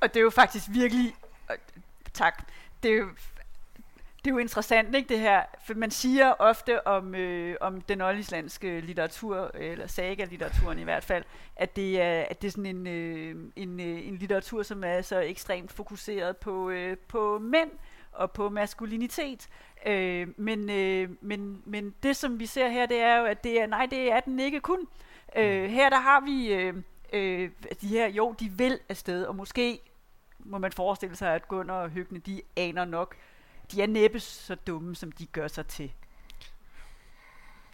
Og det er jo faktisk virkelig... Tak. Det er jo, det er jo interessant, ikke det her? For man siger ofte om, øh, om den oldislandske litteratur, eller saga-litteraturen i hvert fald, at det er, at det er sådan en, øh, en, øh, en litteratur, som er så ekstremt fokuseret på, øh, på mænd og på maskulinitet. Øh, men, øh, men, men det, som vi ser her, det er jo, at det er, nej, det er den ikke kun. Øh, her der har vi øh, øh, de her, jo, de vil afsted, og måske må man forestille sig, at Gunnar og Høgne, de aner nok, de er næppe så dumme, som de gør sig til.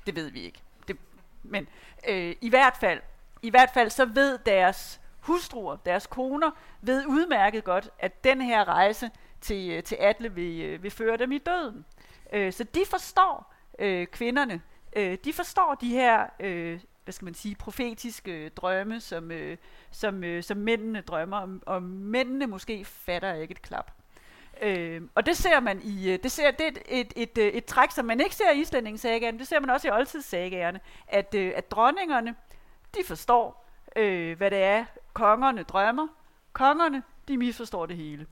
Det ved vi ikke. Det, Men øh, i hvert fald, i hvert fald så ved deres hustruer, deres koner, ved udmærket godt, at den her rejse til, øh, til Atle vil, øh, vil føre dem i døden. Øh, så de forstår øh, kvinderne, øh, de forstår de her, øh, hvad skal man sige, profetiske drømme, som, øh, som, øh, som mændene drømmer, og, og mændene måske fatter ikke et klap. Øh, og det ser man i, øh, det, ser, det er et, et, et, øh, et træk, som man ikke ser i islændingssagaerne, det ser man også i oldtidssagaerne, at, øh, at dronningerne, de forstår, øh, hvad det er, kongerne drømmer. Kongerne, de misforstår det hele.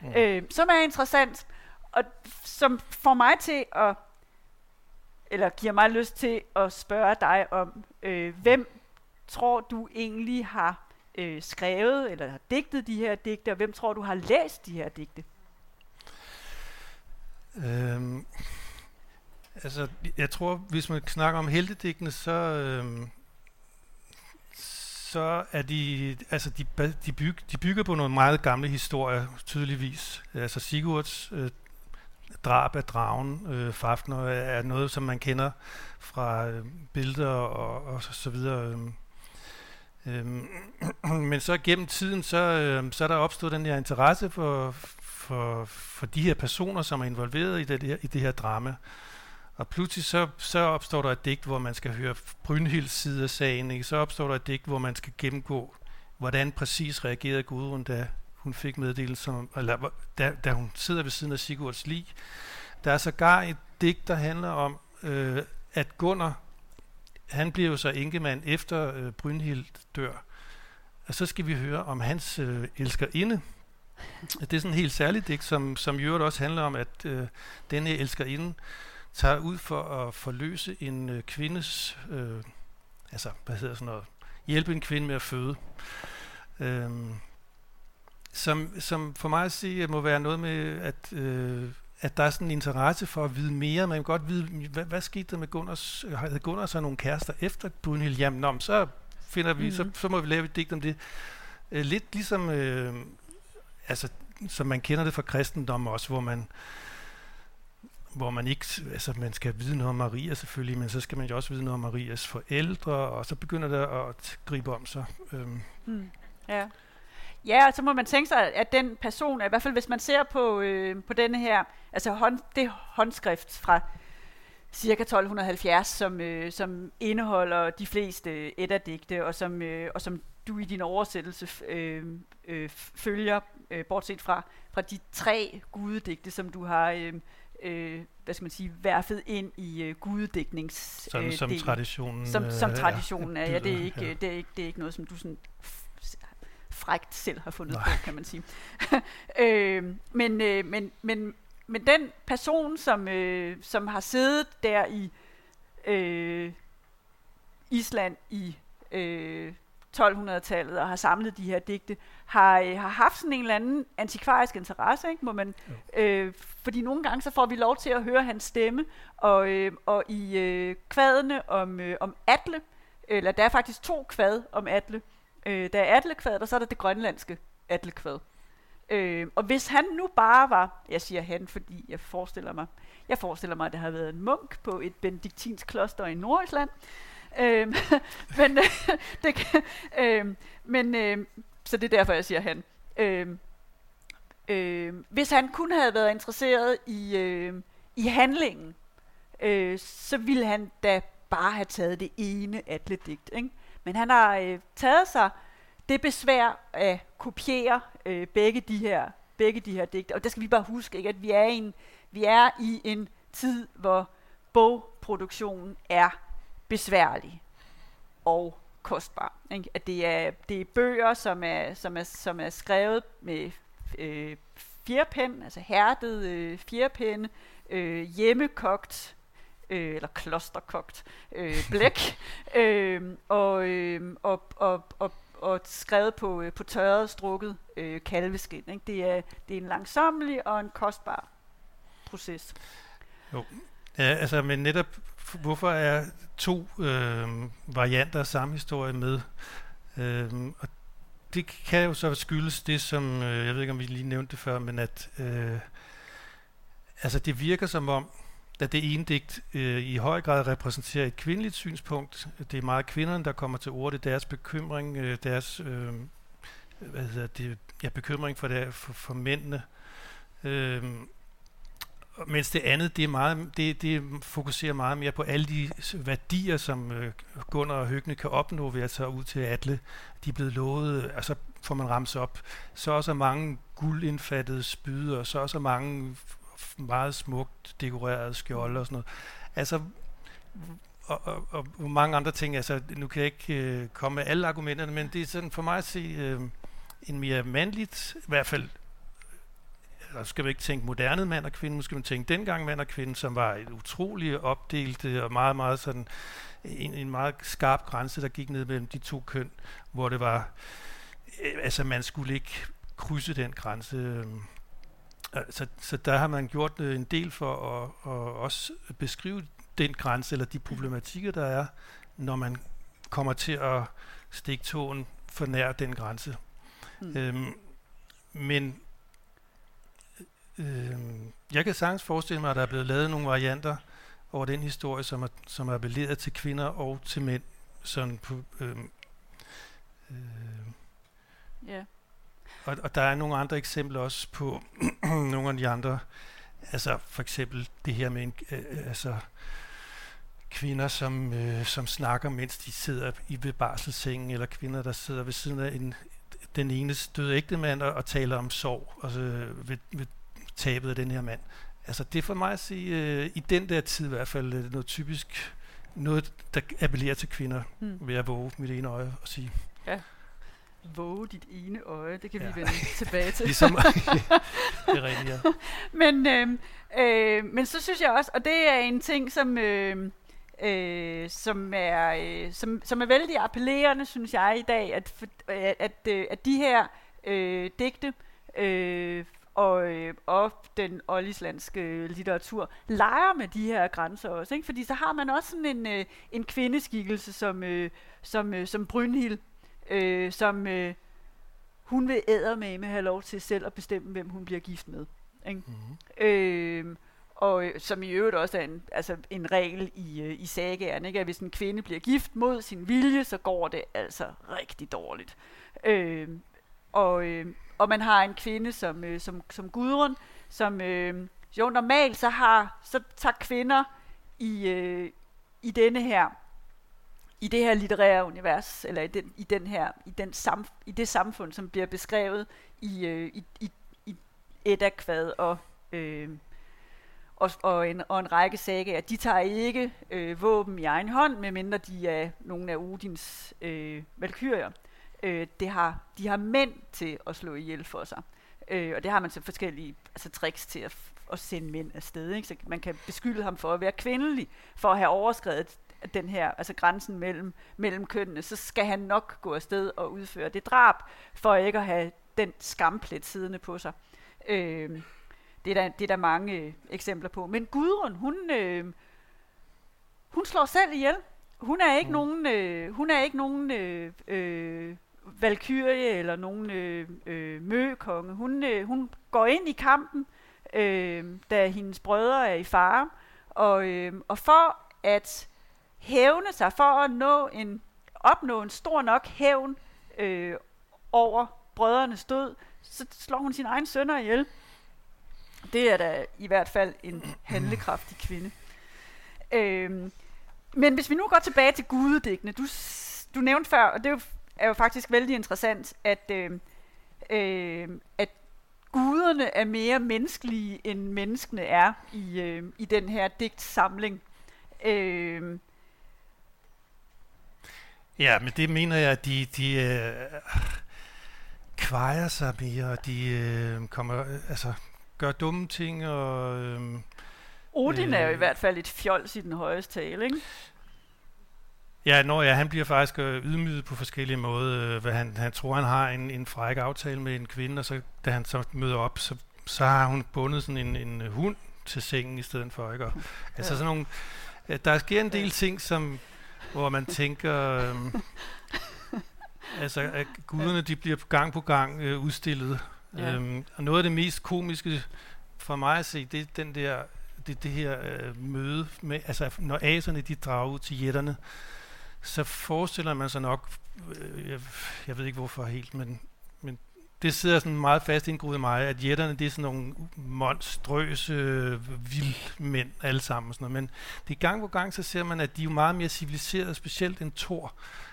Mm. Øh, som er interessant, og som får mig til at, eller giver mig lyst til at spørge dig om, øh, hvem tror du egentlig har øh, skrevet eller har digtet de her digte, og hvem tror du har læst de her digte? Øhm, altså, jeg tror, hvis man snakker om heltedigtene, så, øhm, så er de, altså de, de, byg, de bygger på nogle meget gamle historier, tydeligvis. Altså Sigurds øh, drab af dragen, øh, Fafner, er noget, som man kender fra øh, billeder og, og så, så videre. Øh. Øhm, men så gennem tiden, så, øh, så er der opstået den her interesse for, for, for de her personer, som er involveret i det, her, i det her drama. Og pludselig så, så opstår der et digt, hvor man skal høre Brynhilds side af sagen. Ikke? Så opstår der et digt, hvor man skal gennemgå, hvordan præcis reagerede Gudrun, da hun fik meddelelse, om, eller da, da hun sidder ved siden af Sigurds lig. Der er sågar et digt, der handler om, øh, at Gunnar, han bliver jo så enkemand efter øh, Brynhild dør. Og så skal vi høre om hans øh, elskerinde, det er sådan en helt særligt digt, som, som i også handler om, at øh, denne elskerinde tager ud for at forløse en øh, kvindes, øh, altså hvad hedder sådan noget, hjælpe en kvinde med at føde. Øhm, som, som for mig at sige må være noget med, at, øh, at der er sådan en interesse for at vide mere. Man kan godt vide, hvad, hvad skete der med Gunners, havde Gunnar så nogle kærester efter Brunhild? Jamen, om, så finder vi, mm-hmm. så, så må vi lave et digt om det. Øh, lidt ligesom øh, altså, som man kender det fra kristendom også, hvor man hvor man ikke, altså man skal vide noget om Maria selvfølgelig, men så skal man jo også vide noget om Marias forældre, og så begynder det at gribe om sig. Øhm. Mm. Ja. Ja, og så må man tænke sig, at den person, i hvert fald hvis man ser på, øh, på denne her, altså hånd, det håndskrift fra cirka 1270, som, øh, som indeholder de fleste eddadigte, og som, øh, og som du i din oversættelse øh, øh, følger øh, bortset fra, fra de tre gudedigte, som du har øh, øh, hvad skal man sige, værfet ind i øh, gudedæknings Sådan øh, som del. traditionen som, som øh, traditionen er, ja, det er, ikke, ja. det, er ikke, det er ikke noget, som du sådan frægt selv har fundet Nej. på, kan man sige. øh, men, øh, men, men, men den person, som, øh, som har siddet der i øh, Island i øh, 1200-tallet og har samlet de her digte, har, øh, har haft sådan en eller anden antikvarisk interesse, ikke, må man, øh, fordi nogle gange så får vi lov til at høre hans stemme, og, øh, og i øh, kvadene om, øh, om Atle, eller der er faktisk to kvad om Atle, øh, der er Atle-kvad, og så er der det grønlandske Atle-kvad. Øh, og hvis han nu bare var, jeg siger han, fordi jeg forestiller mig, jeg forestiller mig, at det har været en munk på et benediktinsk kloster i Nordisland, Øhm, øh, men, det kan, øh, men øh, så det er derfor, jeg siger han. Øh, øh, hvis han kun havde været interesseret i, øh, i handlingen, øh, så ville han da bare have taget det ene atledigt. Ikke? Men han har øh, taget sig det besvær at kopiere øh, begge de her begge de her digte. Og det skal vi bare huske, ikke? at vi er, en, vi er i en tid, hvor bogproduktionen er besværlig og kostbar. Ikke? At det er, det er bøger, som er, som er, som er skrevet med øh, fjerpen, altså hærdet øh, fjerpenne, øh, hjemmekogt, øh, eller klosterkogt øh, blæk, øh, og, øh, og, og, og, og skrevet på, øh, på tørret, strukket øh, kalveskin. Ikke? Det, er, det er en langsommelig og en kostbar proces. Jo, ja, altså, men netop hvorfor er to øh, varianter af samme historie med? Øh, og det kan jo så skyldes det, som, øh, jeg ved ikke om vi lige nævnte det før, men at øh, altså det virker som om, da det ene digt øh, i høj grad repræsenterer et kvindeligt synspunkt. Det er meget kvinderne, der kommer til ord. Det er deres bekymring, øh, deres øh, hvad hedder det, ja, bekymring for, det, for, for mændene. Øh, mens det andet, det, er meget, det, det fokuserer meget mere på alle de værdier, som øh, Gunnar og Høgne kan opnå ved at tage ud til Atle. De er blevet lovet, altså får man ramse op, så også mange guldindfattede spyder, så også mange meget smukt dekorerede skjolde og sådan noget. Altså, og, og, og, og mange andre ting, altså nu kan jeg ikke øh, komme med alle argumenterne, men det er sådan for mig at se øh, en mere mandligt, i hvert fald eller skal man ikke tænke moderne mand og kvinde, nu skal man tænke dengang mand og kvinde, som var et utroligt opdelt og meget, meget sådan en, en meget skarp grænse, der gik ned mellem de to køn, hvor det var, øh, altså man skulle ikke krydse den grænse. Øh, så, så der har man gjort en del for at, at også beskrive den grænse, eller de problematikker, der er, når man kommer til at stikke tåen for nær den grænse. Mm. Øhm, men øh, jeg kan sagtens forestille mig, at der er blevet lavet nogle varianter over den historie, som er, som er appelleret til kvinder og til mænd. Sådan på, øh, øh, yeah. og, og der er nogle andre eksempler også på nogle af de andre. Altså for eksempel det her med en, øh, altså, kvinder, som, øh, som snakker, mens de sidder i ved barselssengen, eller kvinder, der sidder ved siden af en, den ene døde ægtemand og, og taler om sorg altså, ved, ved tabet af den her mand. Altså det er for mig at sige, øh, i den der tid i hvert fald, øh, noget typisk, noget, der appellerer til kvinder, mm. ved at våge mit ene øje og sige. Ja. Våge dit ene øje, det kan ja. vi vende tilbage til. ligesom, det er rigtigt, ja. Men, øh, øh, men så synes jeg også, og det er en ting, som... Øh, øh, som, er, øh, som, som er vældig appellerende, synes jeg i dag, at, at, at, øh, at de her øh, digte øh, og, øh, og den oldislandske litteratur leger med de her grænser også. Ikke? Fordi så har man også sådan en, øh, en kvindeskikkelse som, øh, som, øh, som Brynhild, øh, som øh, hun vil med med have lov til selv at bestemme, hvem hun bliver gift med. Ikke? Mm-hmm. Øh, og øh, som i øvrigt også er en, altså en regel i, øh, i sagaen, ikke? at hvis en kvinde bliver gift mod sin vilje, så går det altså rigtig dårligt. Øh, og, øh, og man har en kvinde som, øh, som, som Gudrun, som øh, jo normalt så har, så tager kvinder i, øh, i denne her, i det her litterære univers, eller i den, i den her, i, den sam, i det samfund, som bliver beskrevet i, øh, i, i, i Edda Kvad og, øh, og, og, en, og en række sagaer, de tager ikke øh, våben i egen hånd, medmindre de er nogle af Odins øh, valkyrier øh, det har, de har mænd til at slå ihjel for sig. Øh, og det har man så forskellige altså, tricks til at, at sende mænd afsted. Ikke? Så man kan beskylde ham for at være kvindelig, for at have overskrevet den her, altså grænsen mellem, mellem kønnene, så skal han nok gå afsted og udføre det drab, for ikke at have den skamplet siddende på sig. Øh, det, er der, det er der mange øh, eksempler på. Men Gudrun, hun, øh, hun slår selv ihjel. Hun er ikke mm. nogen, øh, hun er ikke nogen øh, øh, valkyrie eller nogen øh, øh, møkonge. Hun, øh, hun går ind i kampen, øh, da hendes brødre er i fare, og, øh, og for at hævne sig, for at nå en, opnå en stor nok hævn øh, over brødrenes død, så slår hun sin egen sønner ihjel. Det er da i hvert fald en handlekraftig kvinde. Øh, men hvis vi nu går tilbage til gudedækkene, du, du nævnte før, og det er jo er jo faktisk vældig interessant, at, øh, øh, at guderne er mere menneskelige, end menneskene er i, øh, i den her digtsamling. Øh, Ja, men det mener jeg, at de, de øh, kvejer sig mere, de øh, kommer, altså, gør dumme ting. Og, øh, Odin øh, er jo i hvert fald et fjols i den højeste tale, ikke? Ja, når ja, han bliver faktisk øh, ydmyget på forskellige måder. Øh, han, han tror, han har en, en fræk aftale med en kvinde, og så, da han så møder op, så, så har hun bundet sådan en, en hund til sengen i stedet for. Ikke? Og. Altså sådan nogle, der sker en del ting, som, hvor man tænker, øh, altså at guderne de bliver gang på gang øh, udstillet. Ja. Øhm, og noget af det mest komiske for mig at se, det er den der det, det her øh, møde med, altså når aserne de drager ud til jætterne, så forestiller man sig nok, øh, jeg, jeg ved ikke hvorfor helt, men, men det sidder sådan meget fast indgroet i mig, at jætterne det er sådan nogle monstrøse vildmænd alle sammen. Sådan noget. Men det gang på gang, så ser man, at de er meget mere civiliserede, specielt end Thor.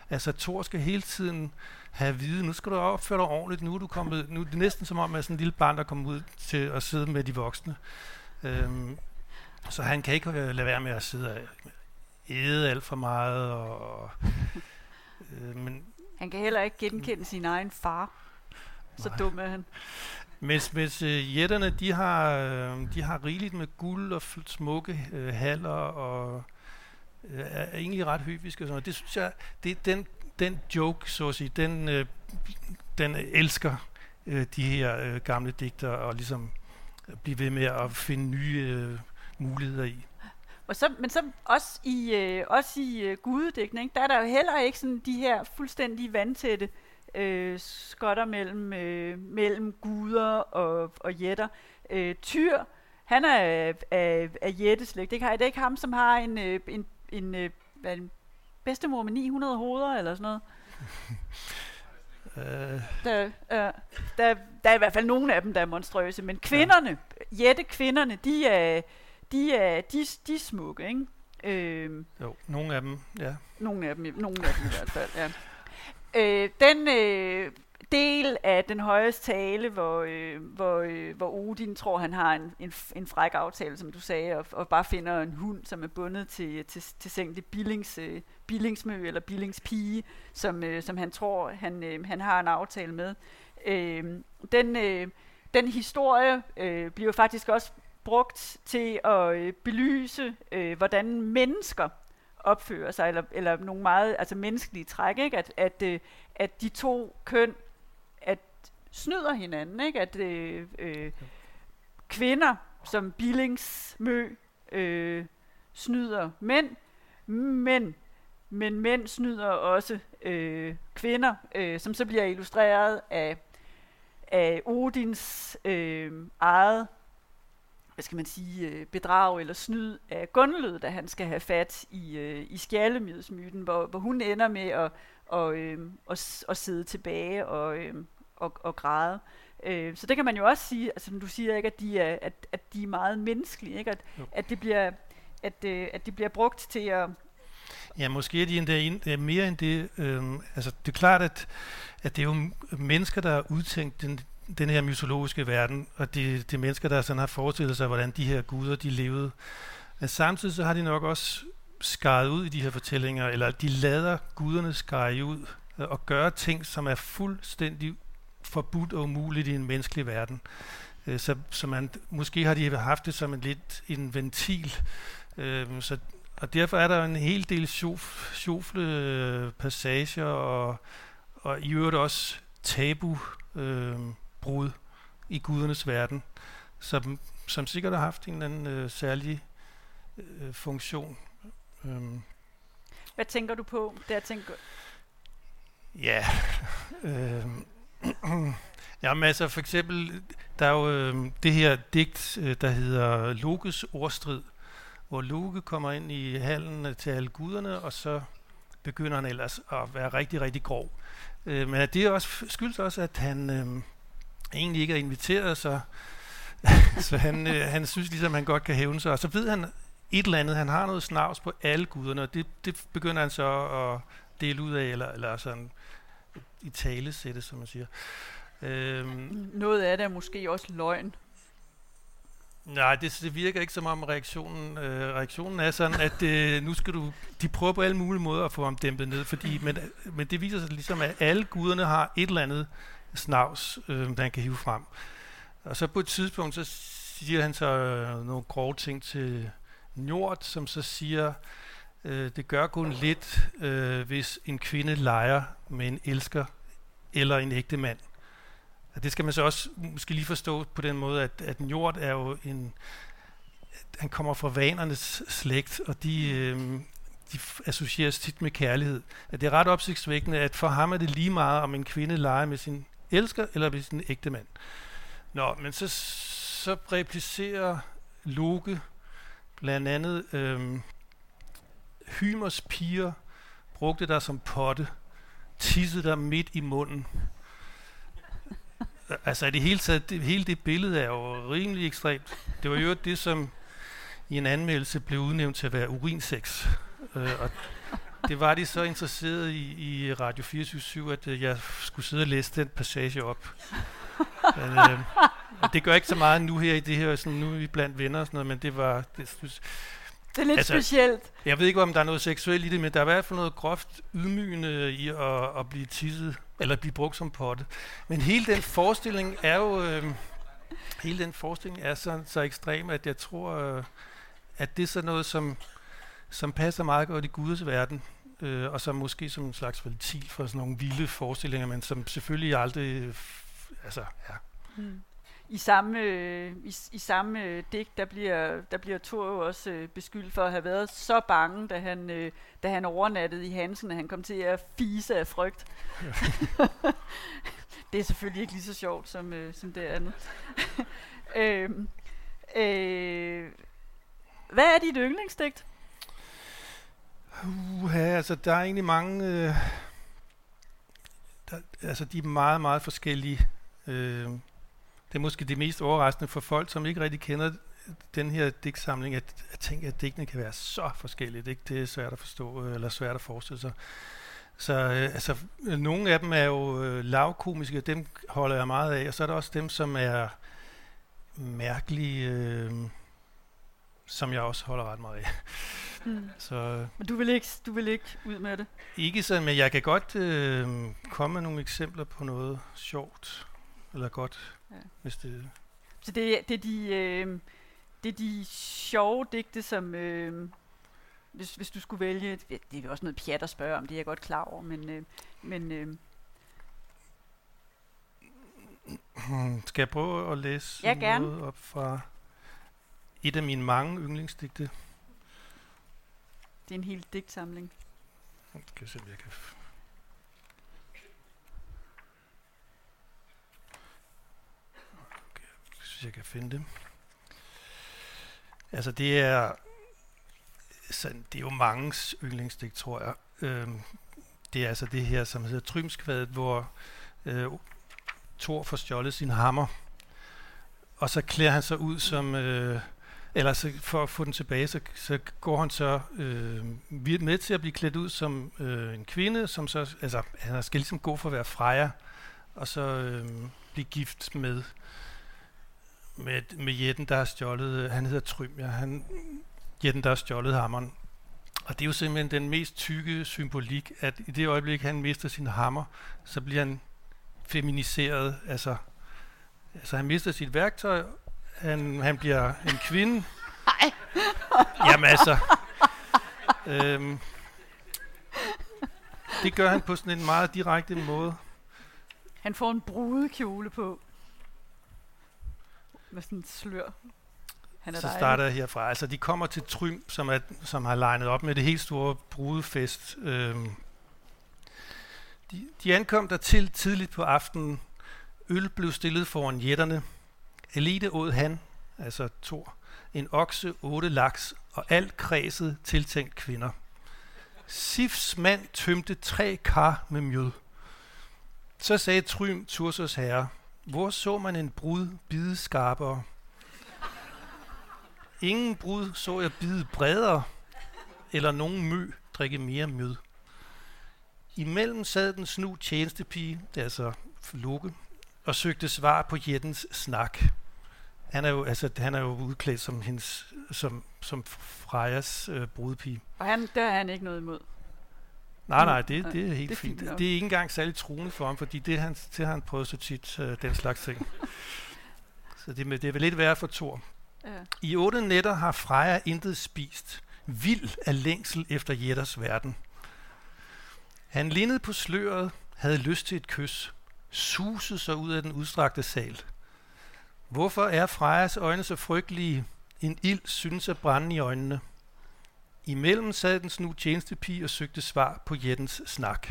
Altså Thor skal hele tiden have at vide, nu skal du opføre dig ordentligt, nu er du kommet, nu er det næsten som om, at sådan en lille barn, der kommer ud til at sidde med de voksne. Øhm, så han kan ikke øh, lade være med at sidde æde alt for meget. Og, øh, men, han kan heller ikke genkende sin egen far. Så nej. dum er han. Mens, hvis øh, jætterne, de har, øh, de har rigeligt med guld og smukke øh, haller og øh, er egentlig ret hyviske og sådan noget. Det synes jeg, det er den, den joke, så at sige, den, øh, den elsker øh, de her øh, gamle digter og ligesom blive ved med at finde nye øh, muligheder i. Og så, men så også i, øh, også i øh, gudedækning, der er der jo heller ikke sådan de her fuldstændig vandtætte øh, skotter mellem, øh, mellem guder og, og jætter. Øh, Tyr, han er af, af, jætteslægt. Ikke? Er det ikke ham, som har en, øh, en, en, øh, en bedstemor med 900 hoveder eller sådan noget? Uh. Der, uh, der, der er i hvert fald nogle af dem, der er monstrøse, men kvinderne, ja. jætte-kvinderne, de er, de er, de, de er smukke, ikke? Øh, jo, nogle af dem, ja. Nogle af dem, nogle af dem i hvert fald, ja. Øh, den øh, del af den højeste tale, hvor, øh, hvor, øh, hvor Odin tror, han har en, en, en fræk aftale, som du sagde, og, og bare finder en hund, som er bundet til, til, til sengen. Det Billings, øh, Billingsmø eller Billingspige, som, øh, som han tror, han, øh, han har en aftale med. Øh, den, øh, den historie øh, bliver faktisk også brugt til at øh, belyse, øh, hvordan mennesker opfører sig, eller, eller nogle meget altså menneskelige træk, ikke? At, at, øh, at de to køn at snyder hinanden, ikke? at øh, øh, kvinder som Billingsmø øh, snyder mænd, men men mænd snyder også øh, kvinder, øh, som så bliver illustreret af, af Odins øh, eget hvad skal man sige, øh, bedrag eller snyd af Gunlød, da han skal have fat i, øh, i skjaldemydsmyten, hvor, hvor hun ender med at, og, øh, og, og sidde tilbage og, øh, og, og græde. Øh, så det kan man jo også sige, altså du siger ikke, at de er, at, at de er meget menneskelige, ikke? At, at, det bliver, at, øh, at de bliver brugt til at... Ja, måske er de endda ind, mere end det. Øh, altså, det er klart, at, at det er jo mennesker, der har udtænkt den, den her mytologiske verden, og de, de mennesker, der sådan har forestillet sig, hvordan de her guder, de levede. Men samtidig så har de nok også skaret ud i de her fortællinger, eller de lader guderne skære ud og gøre ting, som er fuldstændig forbudt og umuligt i en menneskelig verden. Øh, så, så man, måske har de haft det som en lidt en ventil. Øh, så, og derfor er der en hel del sjofle øh, passager og, og i øvrigt også tabu øh, brud i gudernes verden, som, som sikkert har haft en eller anden øh, særlig øh, funktion. Øhm. Hvad tænker du på, der tænker Ja, øh, jamen altså for eksempel, der er jo øh, det her digt, øh, der hedder Lokes ordstrid, hvor Loke kommer ind i hallen til alle guderne, og så begynder han ellers at være rigtig, rigtig grov. Øh, men det er også, skyldes også, at han, øh, egentlig ikke er inviteret, så, så han, øh, han synes ligesom, han godt kan hævne sig. Og så ved han et eller andet, han har noget snavs på alle guderne, og det, det begynder han så at dele ud af, eller, eller sådan i tale sætte, som man siger. Øhm, noget af det er måske også løgn. Nej, det, det virker ikke som om reaktionen, øh, reaktionen er sådan, at øh, nu skal du, de prøver på alle mulige måder at få ham dæmpet ned, fordi, men, men det viser sig ligesom, at alle guderne har et eller andet snavs, øh, han kan hive frem. Og så på et tidspunkt, så siger han så øh, nogle grove ting til Njord, som så siger, øh, det gør kun lidt, øh, hvis en kvinde leger med en elsker eller en ægte mand. Og det skal man så også måske lige forstå på den måde, at, at Njord er jo en, han kommer fra vanernes slægt, og de, øh, de associeres tit med kærlighed. At det er ret opsigtsvækkende, at for ham er det lige meget, om en kvinde leger med sin elsker, eller hvis en ægte mand. Nå, men så, så replicerer Loke Blandt andet øhm, Hymers piger brugte der som potte, tissede der midt i munden. altså i det hele taget, det, hele det billede er jo rimelig ekstremt. Det var jo det, som i en anmeldelse blev udnævnt til at være urinsex. Øh, og det var de så interesseret i, i Radio 24 at øh, jeg skulle sidde og læse den passage op. Men, øh, det gør ikke så meget nu her i det her, sådan, nu er vi blandt venner og sådan noget, men det var... Det, synes, det er lidt altså, specielt. Jeg ved ikke, om der er noget seksuelt i det, men der er i hvert fald noget groft ydmygende i at, at blive tisset, eller blive brugt som potte. Men hele den forestilling er jo... Øh, hele den forestilling er så, så ekstrem, at jeg tror, øh, at det er sådan noget, som, som passer meget godt i Guds verden, øh, og som måske som en slags ventil for sådan nogle vilde forestillinger, men som selvfølgelig aldrig... Altså, ja. Mm i samme, øh, i, i samme øh, digt, der bliver, der bliver Thor jo også øh, beskyldt for at have været så bange, da han, øh, da han overnattede i Hansen, at han kom til at fise af frygt. det er selvfølgelig ikke lige så sjovt som, øh, som det andet. øh, øh, hvad er dit yndlingsdigt? Uh, altså der er egentlig mange... Øh, der, altså de er meget, meget forskellige. Øh, det er måske det mest overraskende for folk, som ikke rigtig kender den her digtsamling, at, at tænke, at digtene kan være så forskellige. Det, det er svært at forstå, øh, eller svært at forestille sig. Så øh, altså, nogle af dem er jo øh, lavkomiske, dem holder jeg meget af, og så er der også dem, som er mærkelige, øh, som jeg også holder ret meget af. Mm. Så, men du vil, ikke, du vil ikke ud med det? Ikke sådan, men jeg kan godt øh, komme med nogle eksempler på noget sjovt, eller godt Ja. Hvis det så det, det, er de, øh, det er de sjove digte, som... Øh, hvis, hvis du skulle vælge... Det er også noget pjat at spørge om, det er jeg godt klar over, men... Øh, men øh, Skal jeg prøve at læse ja, gerne. noget op fra et af mine mange yndlingsdigte? Det er en hel digtsamling. Skal jeg se, om jeg kan hvis jeg kan finde dem. Altså det er, sådan, det er jo mange yndlingsdigt, tror jeg. Øhm, det er altså det her, som hedder Trymskvadet, hvor øh, Thor får stjålet sin hammer. Og så klæder han sig ud som, øh, eller så for at få den tilbage, så, så går han så øh, med til at blive klædt ud som øh, en kvinde, som så, altså han skal ligesom gå for at være frejer, og så øh, blive gift med med, med Jetten, der har stjålet, øh, han hedder Trym, ja, han, Jetten, der har stjålet hammeren. Og det er jo simpelthen den mest tykke symbolik, at i det øjeblik, han mister sin hammer, så bliver han feminiseret. Altså, altså han mister sit værktøj, han, han bliver en kvinde. Nej. Jamen altså, øhm, det gør han på sådan en meget direkte måde. Han får en brudekjole på med sådan en slør. Han er så starter jeg herfra. Altså, de kommer til Trym, som, er, som har legnet op med det helt store brudefest. Øhm, de, de ankom der til tidligt på aftenen. Øl blev stillet foran jætterne. Elite åd han, altså Thor, en okse, otte laks og alt kredset tiltænkt kvinder. Sifs mand tømte tre kar med mjød. Så sagde Trym, Tursos herre, hvor så man en brud bide skarpere? Ingen brud så jeg bide bredere, eller nogen mø drikke mere mjød. Imellem sad den snu tjenestepige, det er altså Loke, og søgte svar på jættens snak. Han er jo, altså, han er jo udklædt som, hendes, som, som Frejas øh, brudepige. Og han, der er han ikke noget imod? Nej, nej, det, det er helt det er fint. fint. Det er ikke engang særlig truende for ham, fordi det, han, det har han prøvet så tit, uh, den slags ting. så det, det er vel lidt værre for Thor. Ja. I otte nætter har Freja intet spist. Vild af længsel efter Jetters verden. Han lignede på sløret, havde lyst til et kys, susede sig ud af den udstrakte sal. Hvorfor er Frejas øjne så frygtelige? En ild synes at brænde i øjnene. Imellem sad den snu tjenestepige og søgte svar på Jettens snak.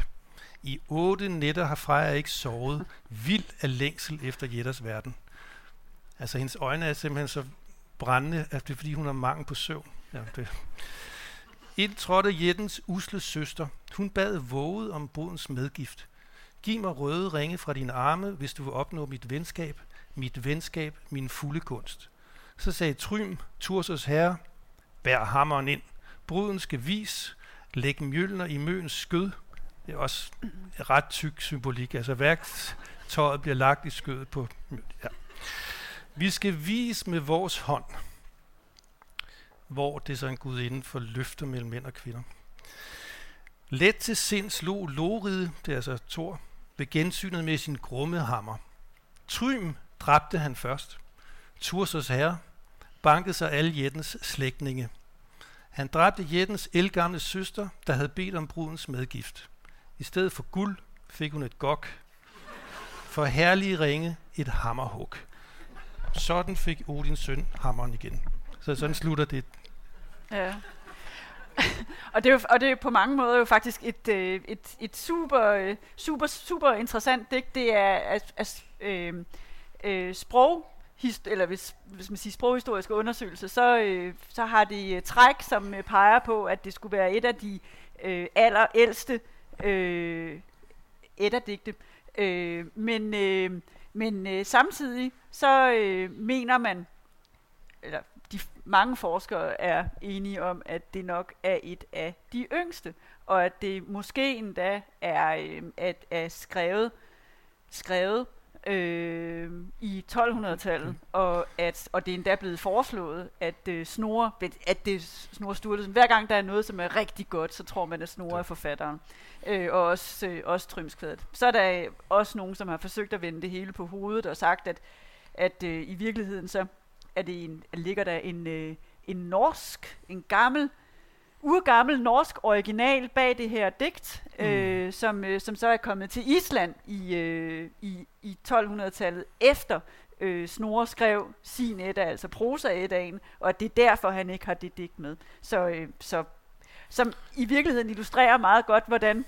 I otte nætter har Freja ikke sovet, vild af længsel efter Jetters verden. Altså hendes øjne er simpelthen så brændende, at det er fordi hun har mangel på søvn. Ja, det. Ind trådte Jettens usle søster. Hun bad våget om brudens medgift. Giv mig røde ringe fra dine arme, hvis du vil opnå mit venskab, mit venskab, min fulde kunst. Så sagde Trym, Tursos herre, bær hammeren ind. Bruden skal vis, læg mjølner i møens skød. Det er også ret tyk symbolik. Altså værktøjet bliver lagt i skødet på ja. Vi skal vise med vores hånd, hvor det er så en gud inden for løfter mellem mænd og kvinder. Let til sinds slog Loride, det er altså Thor, ved gensynet med sin grumme hammer. Trym dræbte han først. Tursos herre bankede sig alle jættens slægtninge. Han dræbte jættens elgamle søster, der havde bedt om brudens medgift. I stedet for guld fik hun et gok. For herlige ringe et hammerhug. Sådan fik Odins søn hammeren igen. Så sådan slutter det. Ja. og, det er jo, og det er på mange måder jo faktisk et, øh, et, et super, øh, super, super interessant digt. Det er at, at, øh, øh, sprog, hist, eller hvis, hvis man siger sproghistoriske undersøgelser, så, øh, så har det øh, træk, som øh, peger på, at det skulle være et af de øh, allerældste øh, etterdigte. Øh, men øh, men øh, samtidig så øh, mener man, eller de mange forskere er enige om, at det nok er et af de yngste, og at det måske endda er, øh, at, er skrevet, skrevet øh, i 1200-tallet, mm. og, at, og det er endda blevet foreslået, at øh, Snore, at det Snore Sturlusen, hver gang der er noget, som er rigtig godt, så tror man, at Snore er forfatteren, øh, og også, øh, også Trymskvadet. Så er der også nogen, som har forsøgt at vende det hele på hovedet og sagt, at, at øh, i virkeligheden så er det en, ligger der en, øh, en norsk, en gammel urgammel norsk original bag det her digt, mm. øh, som, øh, som så er kommet til Island i, øh, i, i 1200-tallet efter øh, Snorre skrev sin Edda, altså prosa-Eddaen, og at det er derfor, han ikke har det digt med. Så, øh, så som i virkeligheden illustrerer meget godt, hvordan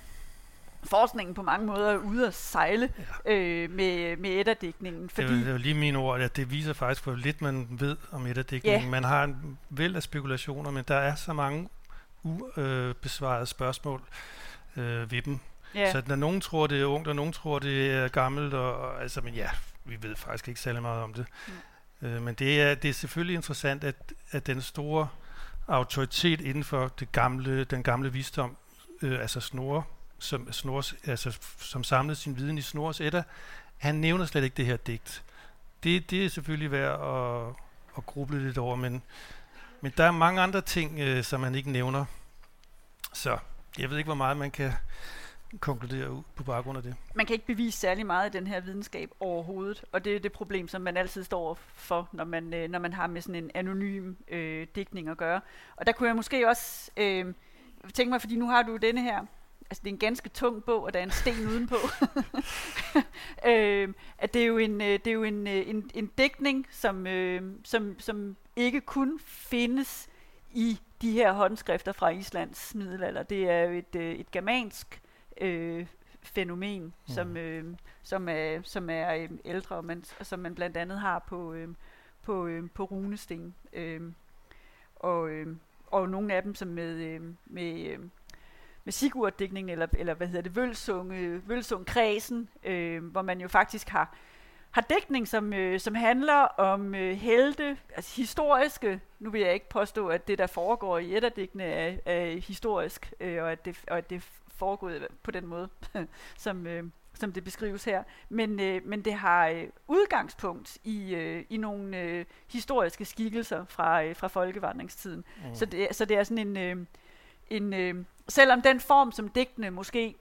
forskningen på mange måder er ude at sejle ja. øh, med, med Edda-digtningen. Fordi det, er, det er jo lige mine ord, at det viser faktisk, hvor lidt man ved om Edda-digningen. Ja. Man har en væld af spekulationer, men der er så mange ubesvarede spørgsmål øh, ved dem. Yeah. Så når nogen tror, det er ungt, og nogen tror, det er gammelt, og, og altså, men ja, vi ved faktisk ikke særlig meget om det. Mm. Øh, men det er, det er selvfølgelig interessant, at, at den store autoritet inden for det gamle, den gamle visdom, øh, altså Snorre, som, Snorres, altså, som samlede sin viden i Snorres Edda, han nævner slet ikke det her digt. Det, det er selvfølgelig værd at, at gruble lidt over, men men der er mange andre ting, øh, som han ikke nævner. Så jeg ved ikke, hvor meget man kan konkludere ud på baggrund af det. Man kan ikke bevise særlig meget af den her videnskab overhovedet, og det er det problem, som man altid står for, når man, øh, når man har med sådan en anonym øh, digtning at gøre. Og der kunne jeg måske også øh, tænke mig, fordi nu har du denne her altså det er en ganske tung bog, og der er en sten udenpå. øh, at det er jo en, øh, det er jo en, øh, en, en digtning, som, øh, som, som ikke kun findes i de her håndskrifter fra Islands middelalder. Det er jo et, øh, et germansk øh, fænomen, mm. som, øh, som er, som er øh, ældre, og man, som man blandt andet har på, øh, på, øh, på runesten. Øh, og, øh, og nogle af dem som med, øh, med øh, med Sigurd-dækningen, eller, eller hvad hedder det, Vølsung, øh, Vølsung-kredsen, øh, hvor man jo faktisk har, har dækning, som, øh, som handler om øh, helte, altså historiske, nu vil jeg ikke påstå, at det, der foregår i etterdækkene, er, er historisk, øh, og, at det, og at det foregår på den måde, som, øh, som det beskrives her. Men, øh, men det har øh, udgangspunkt i, øh, i nogle øh, historiske skikkelser fra, øh, fra folkevandringstiden. Mm. Så, det, så det er sådan en... Øh, en øh, selvom den form, som digtene måske,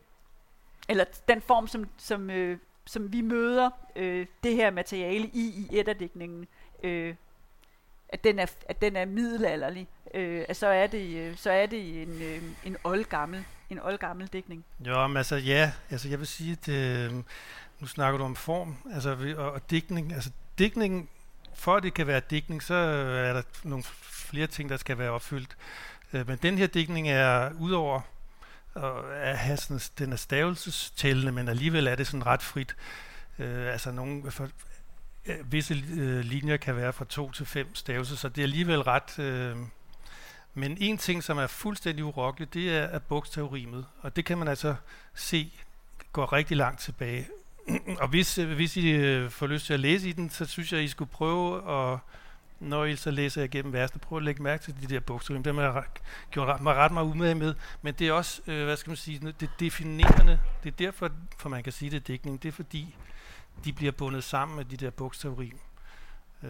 eller den form, som, som, øh, som vi møder øh, det her materiale i, i etterdækningen, øh, at den er, at den er middelalderlig, øh, at så er det, øh, så er det en, øh, en oldgammel, en oldgammel dækning. Jo, men altså ja, altså jeg vil sige, at øh, nu snakker du om form, altså og, og dækning, altså dækningen, for at det kan være dækning, så er der nogle flere ting, der skal være opfyldt. Øh, men den her dækning er udover at have sådan, den er stavelsestællende, men alligevel er det sådan ret frit. Øh, altså nogle, for, øh, visse øh, linjer kan være fra to til fem stavelser, så det er alligevel ret, øh, Men en ting, som er fuldstændig urokkelig, det er, er bogstavrimet. Og det kan man altså se går rigtig langt tilbage. og hvis, øh, hvis I øh, får lyst til at læse i den, så synes jeg, I skulle prøve at når I så læser jeg igennem versene, prøv at lægge mærke til de der bogstaver. Dem har jeg gjort mig ret meget umage med. Men det er også, øh, hvad skal man sige, det definerende. Det er derfor, for man kan sige det er dækning. Det er fordi, de bliver bundet sammen med de der bogstavrim. Øh,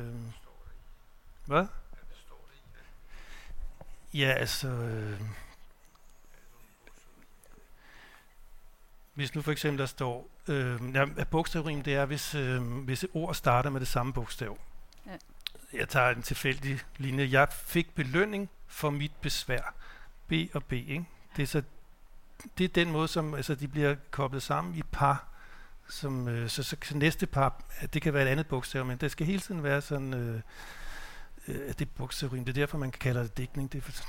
hvad? Ja, altså... Øh, hvis nu for eksempel der står, øh, ja, bogstavrim det er, hvis, øh, hvis et ord starter med det samme bogstav. Ja. Jeg tager en tilfældig linje. Jeg fik belønning for mit besvær. B og B, ikke? Det er så det er den måde, som altså, de bliver koblet sammen i par. Som, øh, så, så, så næste par, det kan være et andet bogstav, men det skal hele tiden være sådan, øh, øh, det bogstavrim. Det er derfor, man kan kalde det dækning. Det er, for,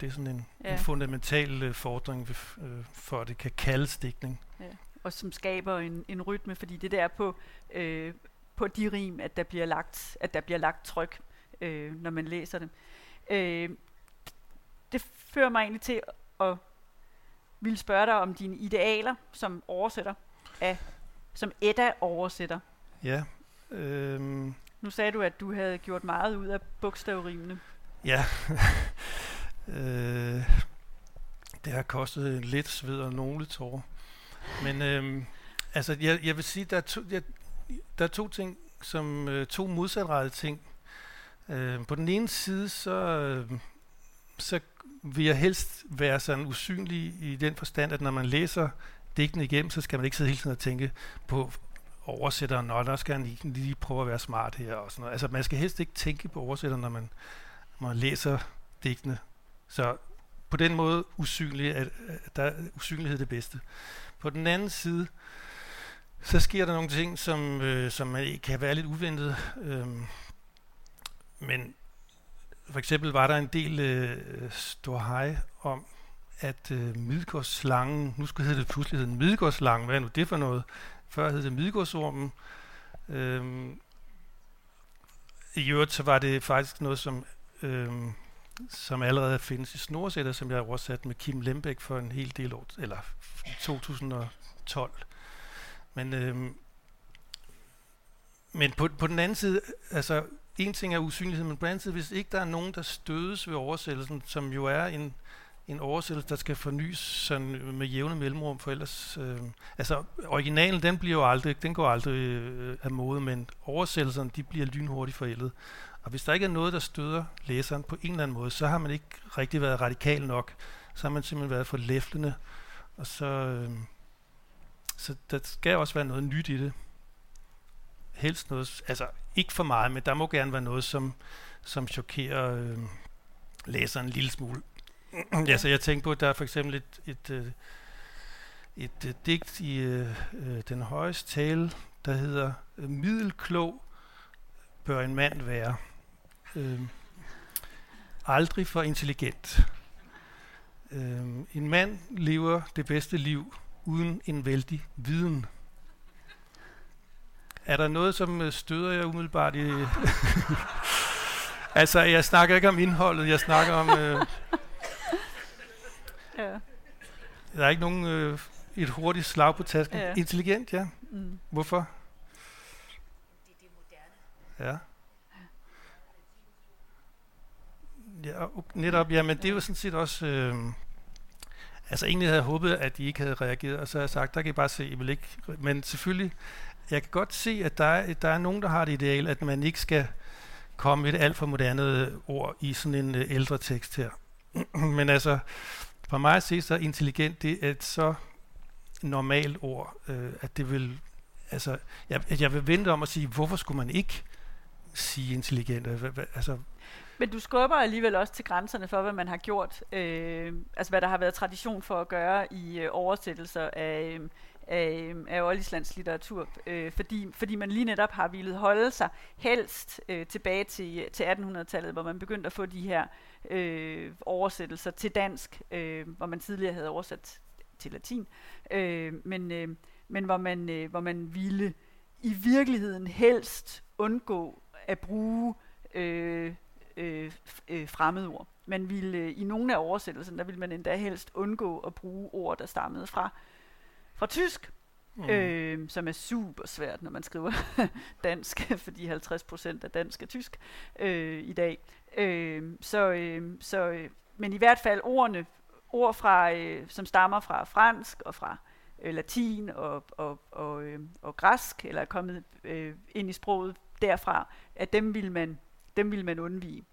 det er sådan en, ja. en fundamental øh, fordring øh, for, at det kan kaldes dækning. Ja. Og som skaber en, en rytme, fordi det der på, øh, på de rim, at der bliver lagt, at der bliver lagt tryk, øh, når man læser dem. Øh, det fører mig egentlig til at ville spørge dig om dine idealer som oversætter af, som Edda oversætter. Ja. Øhm. Nu sagde du, at du havde gjort meget ud af bogstavrimene. Ja. øh, det har kostet lidt sved og nogle tårer. Men øhm, altså, jeg, jeg vil sige, der er to, jeg, der er to ting, som øh, to modsatrettede ting. Øh, på den ene side, så, øh, så vil jeg helst være sådan usynlig i den forstand, at når man læser digtene igennem, så skal man ikke sidde hele tiden og tænke på oversætteren, og der skal han lige lige prøve at være smart her og sådan noget. Altså man skal helst ikke tænke på oversætteren, når man, når man læser digtene. Så på den måde usynlig, at, at der er usynlighed det bedste. På den anden side, så sker der nogle ting, som, øh, som kan være lidt uventet. Øh, men for eksempel var der en del øh, stor hej om, at øh, midgårdsslangen, nu skulle hedde det pludselig hedde midgårdsslangen, hvad er nu det for noget? Før hed det midgårdsormen. Øh, I øvrigt så var det faktisk noget, som, øh, som allerede findes i Snorsætter, som jeg har oversat med Kim Lembæk for en hel del år, eller 2012. Men, øh, men på, på den anden side, altså en ting er usynlighed, men på den anden side, hvis ikke der er nogen, der stødes ved oversættelsen, som jo er en, en oversættelse, der skal fornyes sådan med jævne mellemrum, for ellers, øh, altså originalen, den bliver jo aldrig, den går aldrig øh, af mode, men oversættelserne, de bliver lynhurtigt forældet. Og hvis der ikke er noget, der støder læseren på en eller anden måde, så har man ikke rigtig været radikal nok. Så har man simpelthen været for læflende, og så, øh, så der skal også være noget nyt i det. Helst noget, altså ikke for meget, men der må gerne være noget, som, som chokerer øh, læseren en lille smule. ja, så jeg tænker på, at der er for eksempel et, et, øh, et, et, et digt i øh, øh den højeste tale, der hedder Middelklog bør en mand være. Øh, aldrig for intelligent. Øh, en mand lever det bedste liv uden en vældig viden. Er der noget, som øh, støder jer umiddelbart i... altså, jeg snakker ikke om indholdet, jeg snakker om... Øh, ja. Der er ikke nogen... Øh, et hurtigt slag på tasken. Ja. Intelligent, ja. Mm. Hvorfor? Det er det moderne. Ja. Ja, netop, ja, men det er jo sådan set også... Øh, Altså egentlig havde jeg håbet, at de ikke havde reageret, og så har jeg sagt, der kan I bare se, I vil ikke. Men selvfølgelig, jeg kan godt se, at der er, der er nogen, der har det ideal, at man ikke skal komme med et alt for moderne ord i sådan en øh, ældre tekst her. Men altså, for mig at se, så intelligent, det er et så normalt ord, øh, at det vil, altså, jeg, jeg vil vente om at sige, hvorfor skulle man ikke sige intelligent? Altså, altså men du skubber alligevel også til grænserne for, hvad man har gjort, øh, altså hvad der har været tradition for at gøre i øh, oversættelser af, øh, af, øh, af Ollislands litteratur, øh, fordi, fordi man lige netop har ville holde sig helst øh, tilbage til, til 1800-tallet, hvor man begyndte at få de her øh, oversættelser til dansk, øh, hvor man tidligere havde oversat til latin, øh, men, øh, men hvor, man, øh, hvor man ville i virkeligheden helst undgå at bruge øh, øh, øh, fremmedord. man ville øh, i nogle af oversættelserne, der ville man endda helst undgå at bruge ord, der stammede fra, fra tysk, mm. øh, som er super svært, når man skriver dansk, fordi 50% af dansk er tysk øh, i dag. Øh, så, øh, så, øh, men i hvert fald ordene, ord fra, øh, som stammer fra fransk og fra øh, latin og, og, og, øh, og græsk, eller er kommet øh, ind i sproget derfra, at dem vil man, dem vil man undvige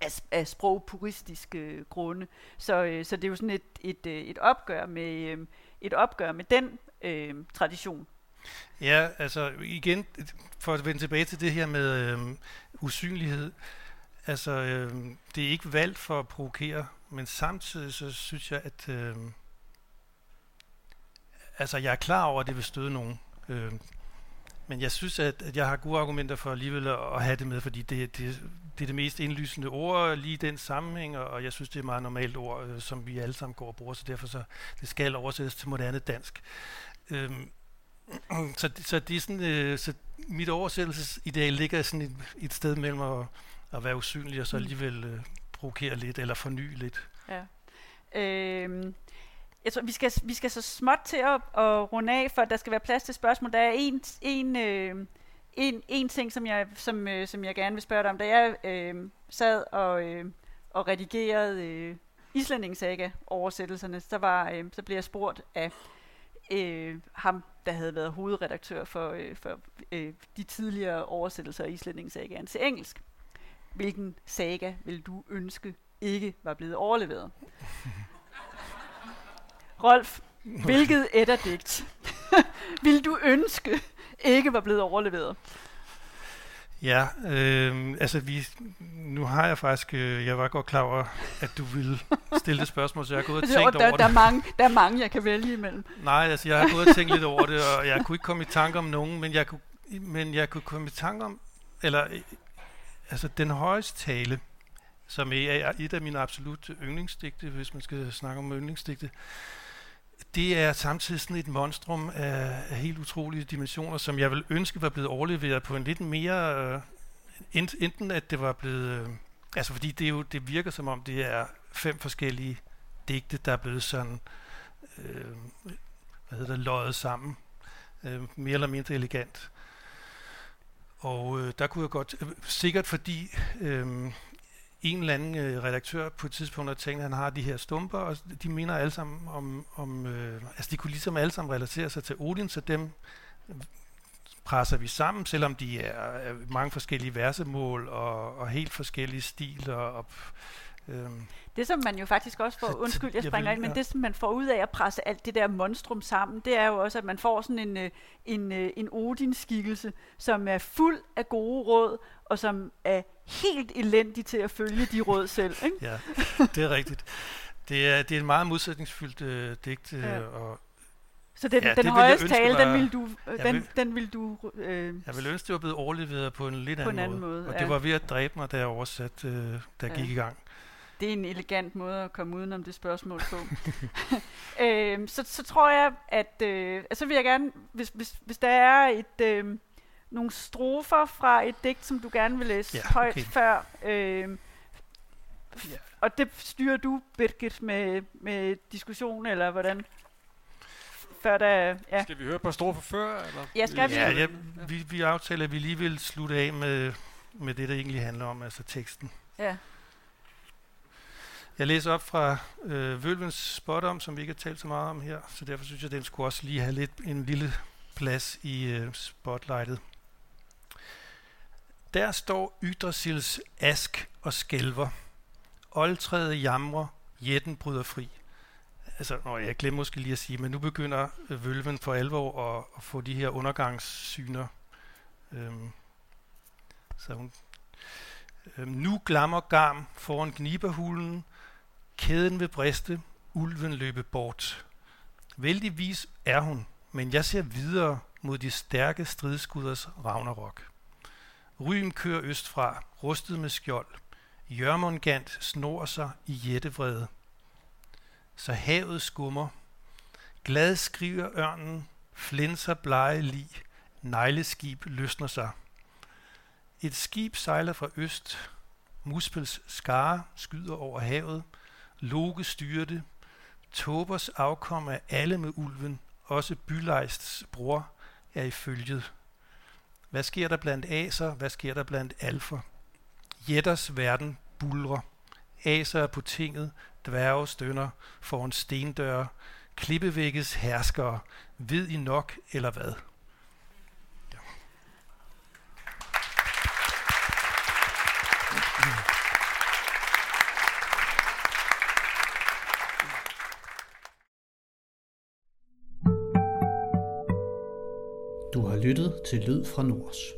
af, af sprogpuristiske øh, grunde. Så, øh, så det er jo sådan et, et, øh, et opgør med øh, et opgør med den øh, tradition. Ja, altså igen, for at vende tilbage til det her med øh, usynlighed. Altså, øh, det er ikke valgt for at provokere, men samtidig så synes jeg, at øh, altså, jeg er klar over, at det vil støde nogen. Øh, men jeg synes, at, at jeg har gode argumenter for alligevel at, have det med, fordi det, det, det er det mest indlysende ord lige i den sammenhæng, og, og jeg synes, det er et meget normalt ord, øh, som vi alle sammen går og bruger, så derfor så det skal oversættes til moderne dansk. Øhm, så, så det er sådan, øh, så mit oversættelsesideal ligger sådan et, et sted mellem at, at være usynlig og så mm. alligevel øh, provokere lidt eller forny lidt. Ja. Øhm, jeg tror, vi skal, vi skal så småt til at, at runde af, for der skal være plads til spørgsmål. Der er en, en, øh, en, en ting, som jeg, som, øh, som jeg gerne vil spørge dig om. Da jeg øh, sad og, øh, og redigerede øh, islændingesaga oversættelserne, så, var, øh, så blev jeg spurgt af øh, ham, der havde været hovedredaktør for, øh, for øh, de tidligere oversættelser af islændingesagaen til engelsk. Hvilken saga vil du ønske ikke var blevet overleveret? Rolf, hvilket etterdigt vil du ønske ikke var blevet overleveret? Ja, øh, altså vi, nu har jeg faktisk, øh, jeg var godt klar over, at du ville stille det spørgsmål, så jeg har gået og tænkt der, over der det. Er mange, der er mange, jeg kan vælge imellem. Nej, altså jeg har gået og tænkt lidt over det, og jeg kunne ikke komme i tanke om nogen, men jeg kunne, men jeg kunne komme i tanke om, eller altså den højeste tale, som er et af mine absolut yndlingsdigte, hvis man skal snakke om yndlingsdigte, det er samtidig sådan et monstrum af, af helt utrolige dimensioner, som jeg vil ønske var blevet overleveret på en lidt mere... Øh, enten at det var blevet... Øh, altså fordi det, jo, det virker som om, det er fem forskellige digte, der er blevet sådan... Øh, hvad hedder det, løjet sammen. Øh, mere eller mindre elegant. Og øh, der kunne jeg godt... Øh, sikkert fordi... Øh, en eller anden øh, redaktør på et tidspunkt har tænkt, at han har de her stumper, og de minder alle sammen om, om øh, altså de kunne ligesom alle sammen relatere sig til Odin, så dem øh, presser vi sammen, selvom de er, er mange forskellige versemål og, og helt forskellige stiler. Og, øhm. Det som man jo faktisk også får, undskyld jeg springer ind, men det som man får ud af at presse alt det der monstrum sammen, det er jo også, at man får sådan en, øh, en, øh, en Odin-skikkelse, som er fuld af gode råd, og som er helt elendig til at følge de råd selv. Ikke? ja, det er rigtigt. Det er, det er en meget modsætningsfyldt øh, digt, øh, ja. og så den, ja, den højeste tale, var, den vil du, øh, den, vil, den vil du øh, Jeg vil ønske, det var blevet overleveret på en lidt på anden, en anden måde. måde. Og ja. det var ved at dræbe mig, da jeg oversat, øh, der ja. gik i gang. Det er en elegant måde at komme udenom det spørgsmål på. øh, så, så tror jeg, at øh, altså vil jeg gerne, hvis, hvis, hvis der er et, øh, nogle strofer fra et digt, som du gerne vil læse ja, okay. højt før, øh, ja. og det styrer du, Birgit, med, med diskussion, eller hvordan? Før der, ja. Skal vi høre på strofer før? Eller? Ja, skal vi? Ja, ja vi, vi aftaler, at vi lige vil slutte af med, med det, der egentlig handler om, altså teksten. Ja. Jeg læser op fra øh, Vølvens Spottom, som vi ikke har talt så meget om her, så derfor synes jeg, at den skulle også lige have lidt en lille plads i øh, spotlightet. Der står Yggdrasils ask og skælver. Oldtræet jamrer, jætten bryder fri. Altså, nå, jeg glemmer måske lige at sige, men nu begynder øh, vølven for alvor at, at få de her undergangssyner. Øhm, så hun, øhm, nu glammer garm foran kniberhulen, Kæden vil briste, ulven løbe bort. Vældigvis er hun, men jeg ser videre mod de stærke stridskudders Ragnarok. Ryen kører østfra, rustet med skjold. Jørmungand snor sig i jættevrede. Så havet skummer. Glad skriver ørnen, flinser blege lig, negleskib løsner sig. Et skib sejler fra øst, Muspels skare skyder over havet. Loke styrte. Tobers afkom af alle med ulven, også Bylejsts bror, er i følget. Hvad sker der blandt aser? Hvad sker der blandt alfer? Jætters verden bulrer. Aser er på tinget, dværge stønner foran stendøre, klippevækkes herskere, ved I nok eller hvad? Har lyttet til Lyd fra Nords.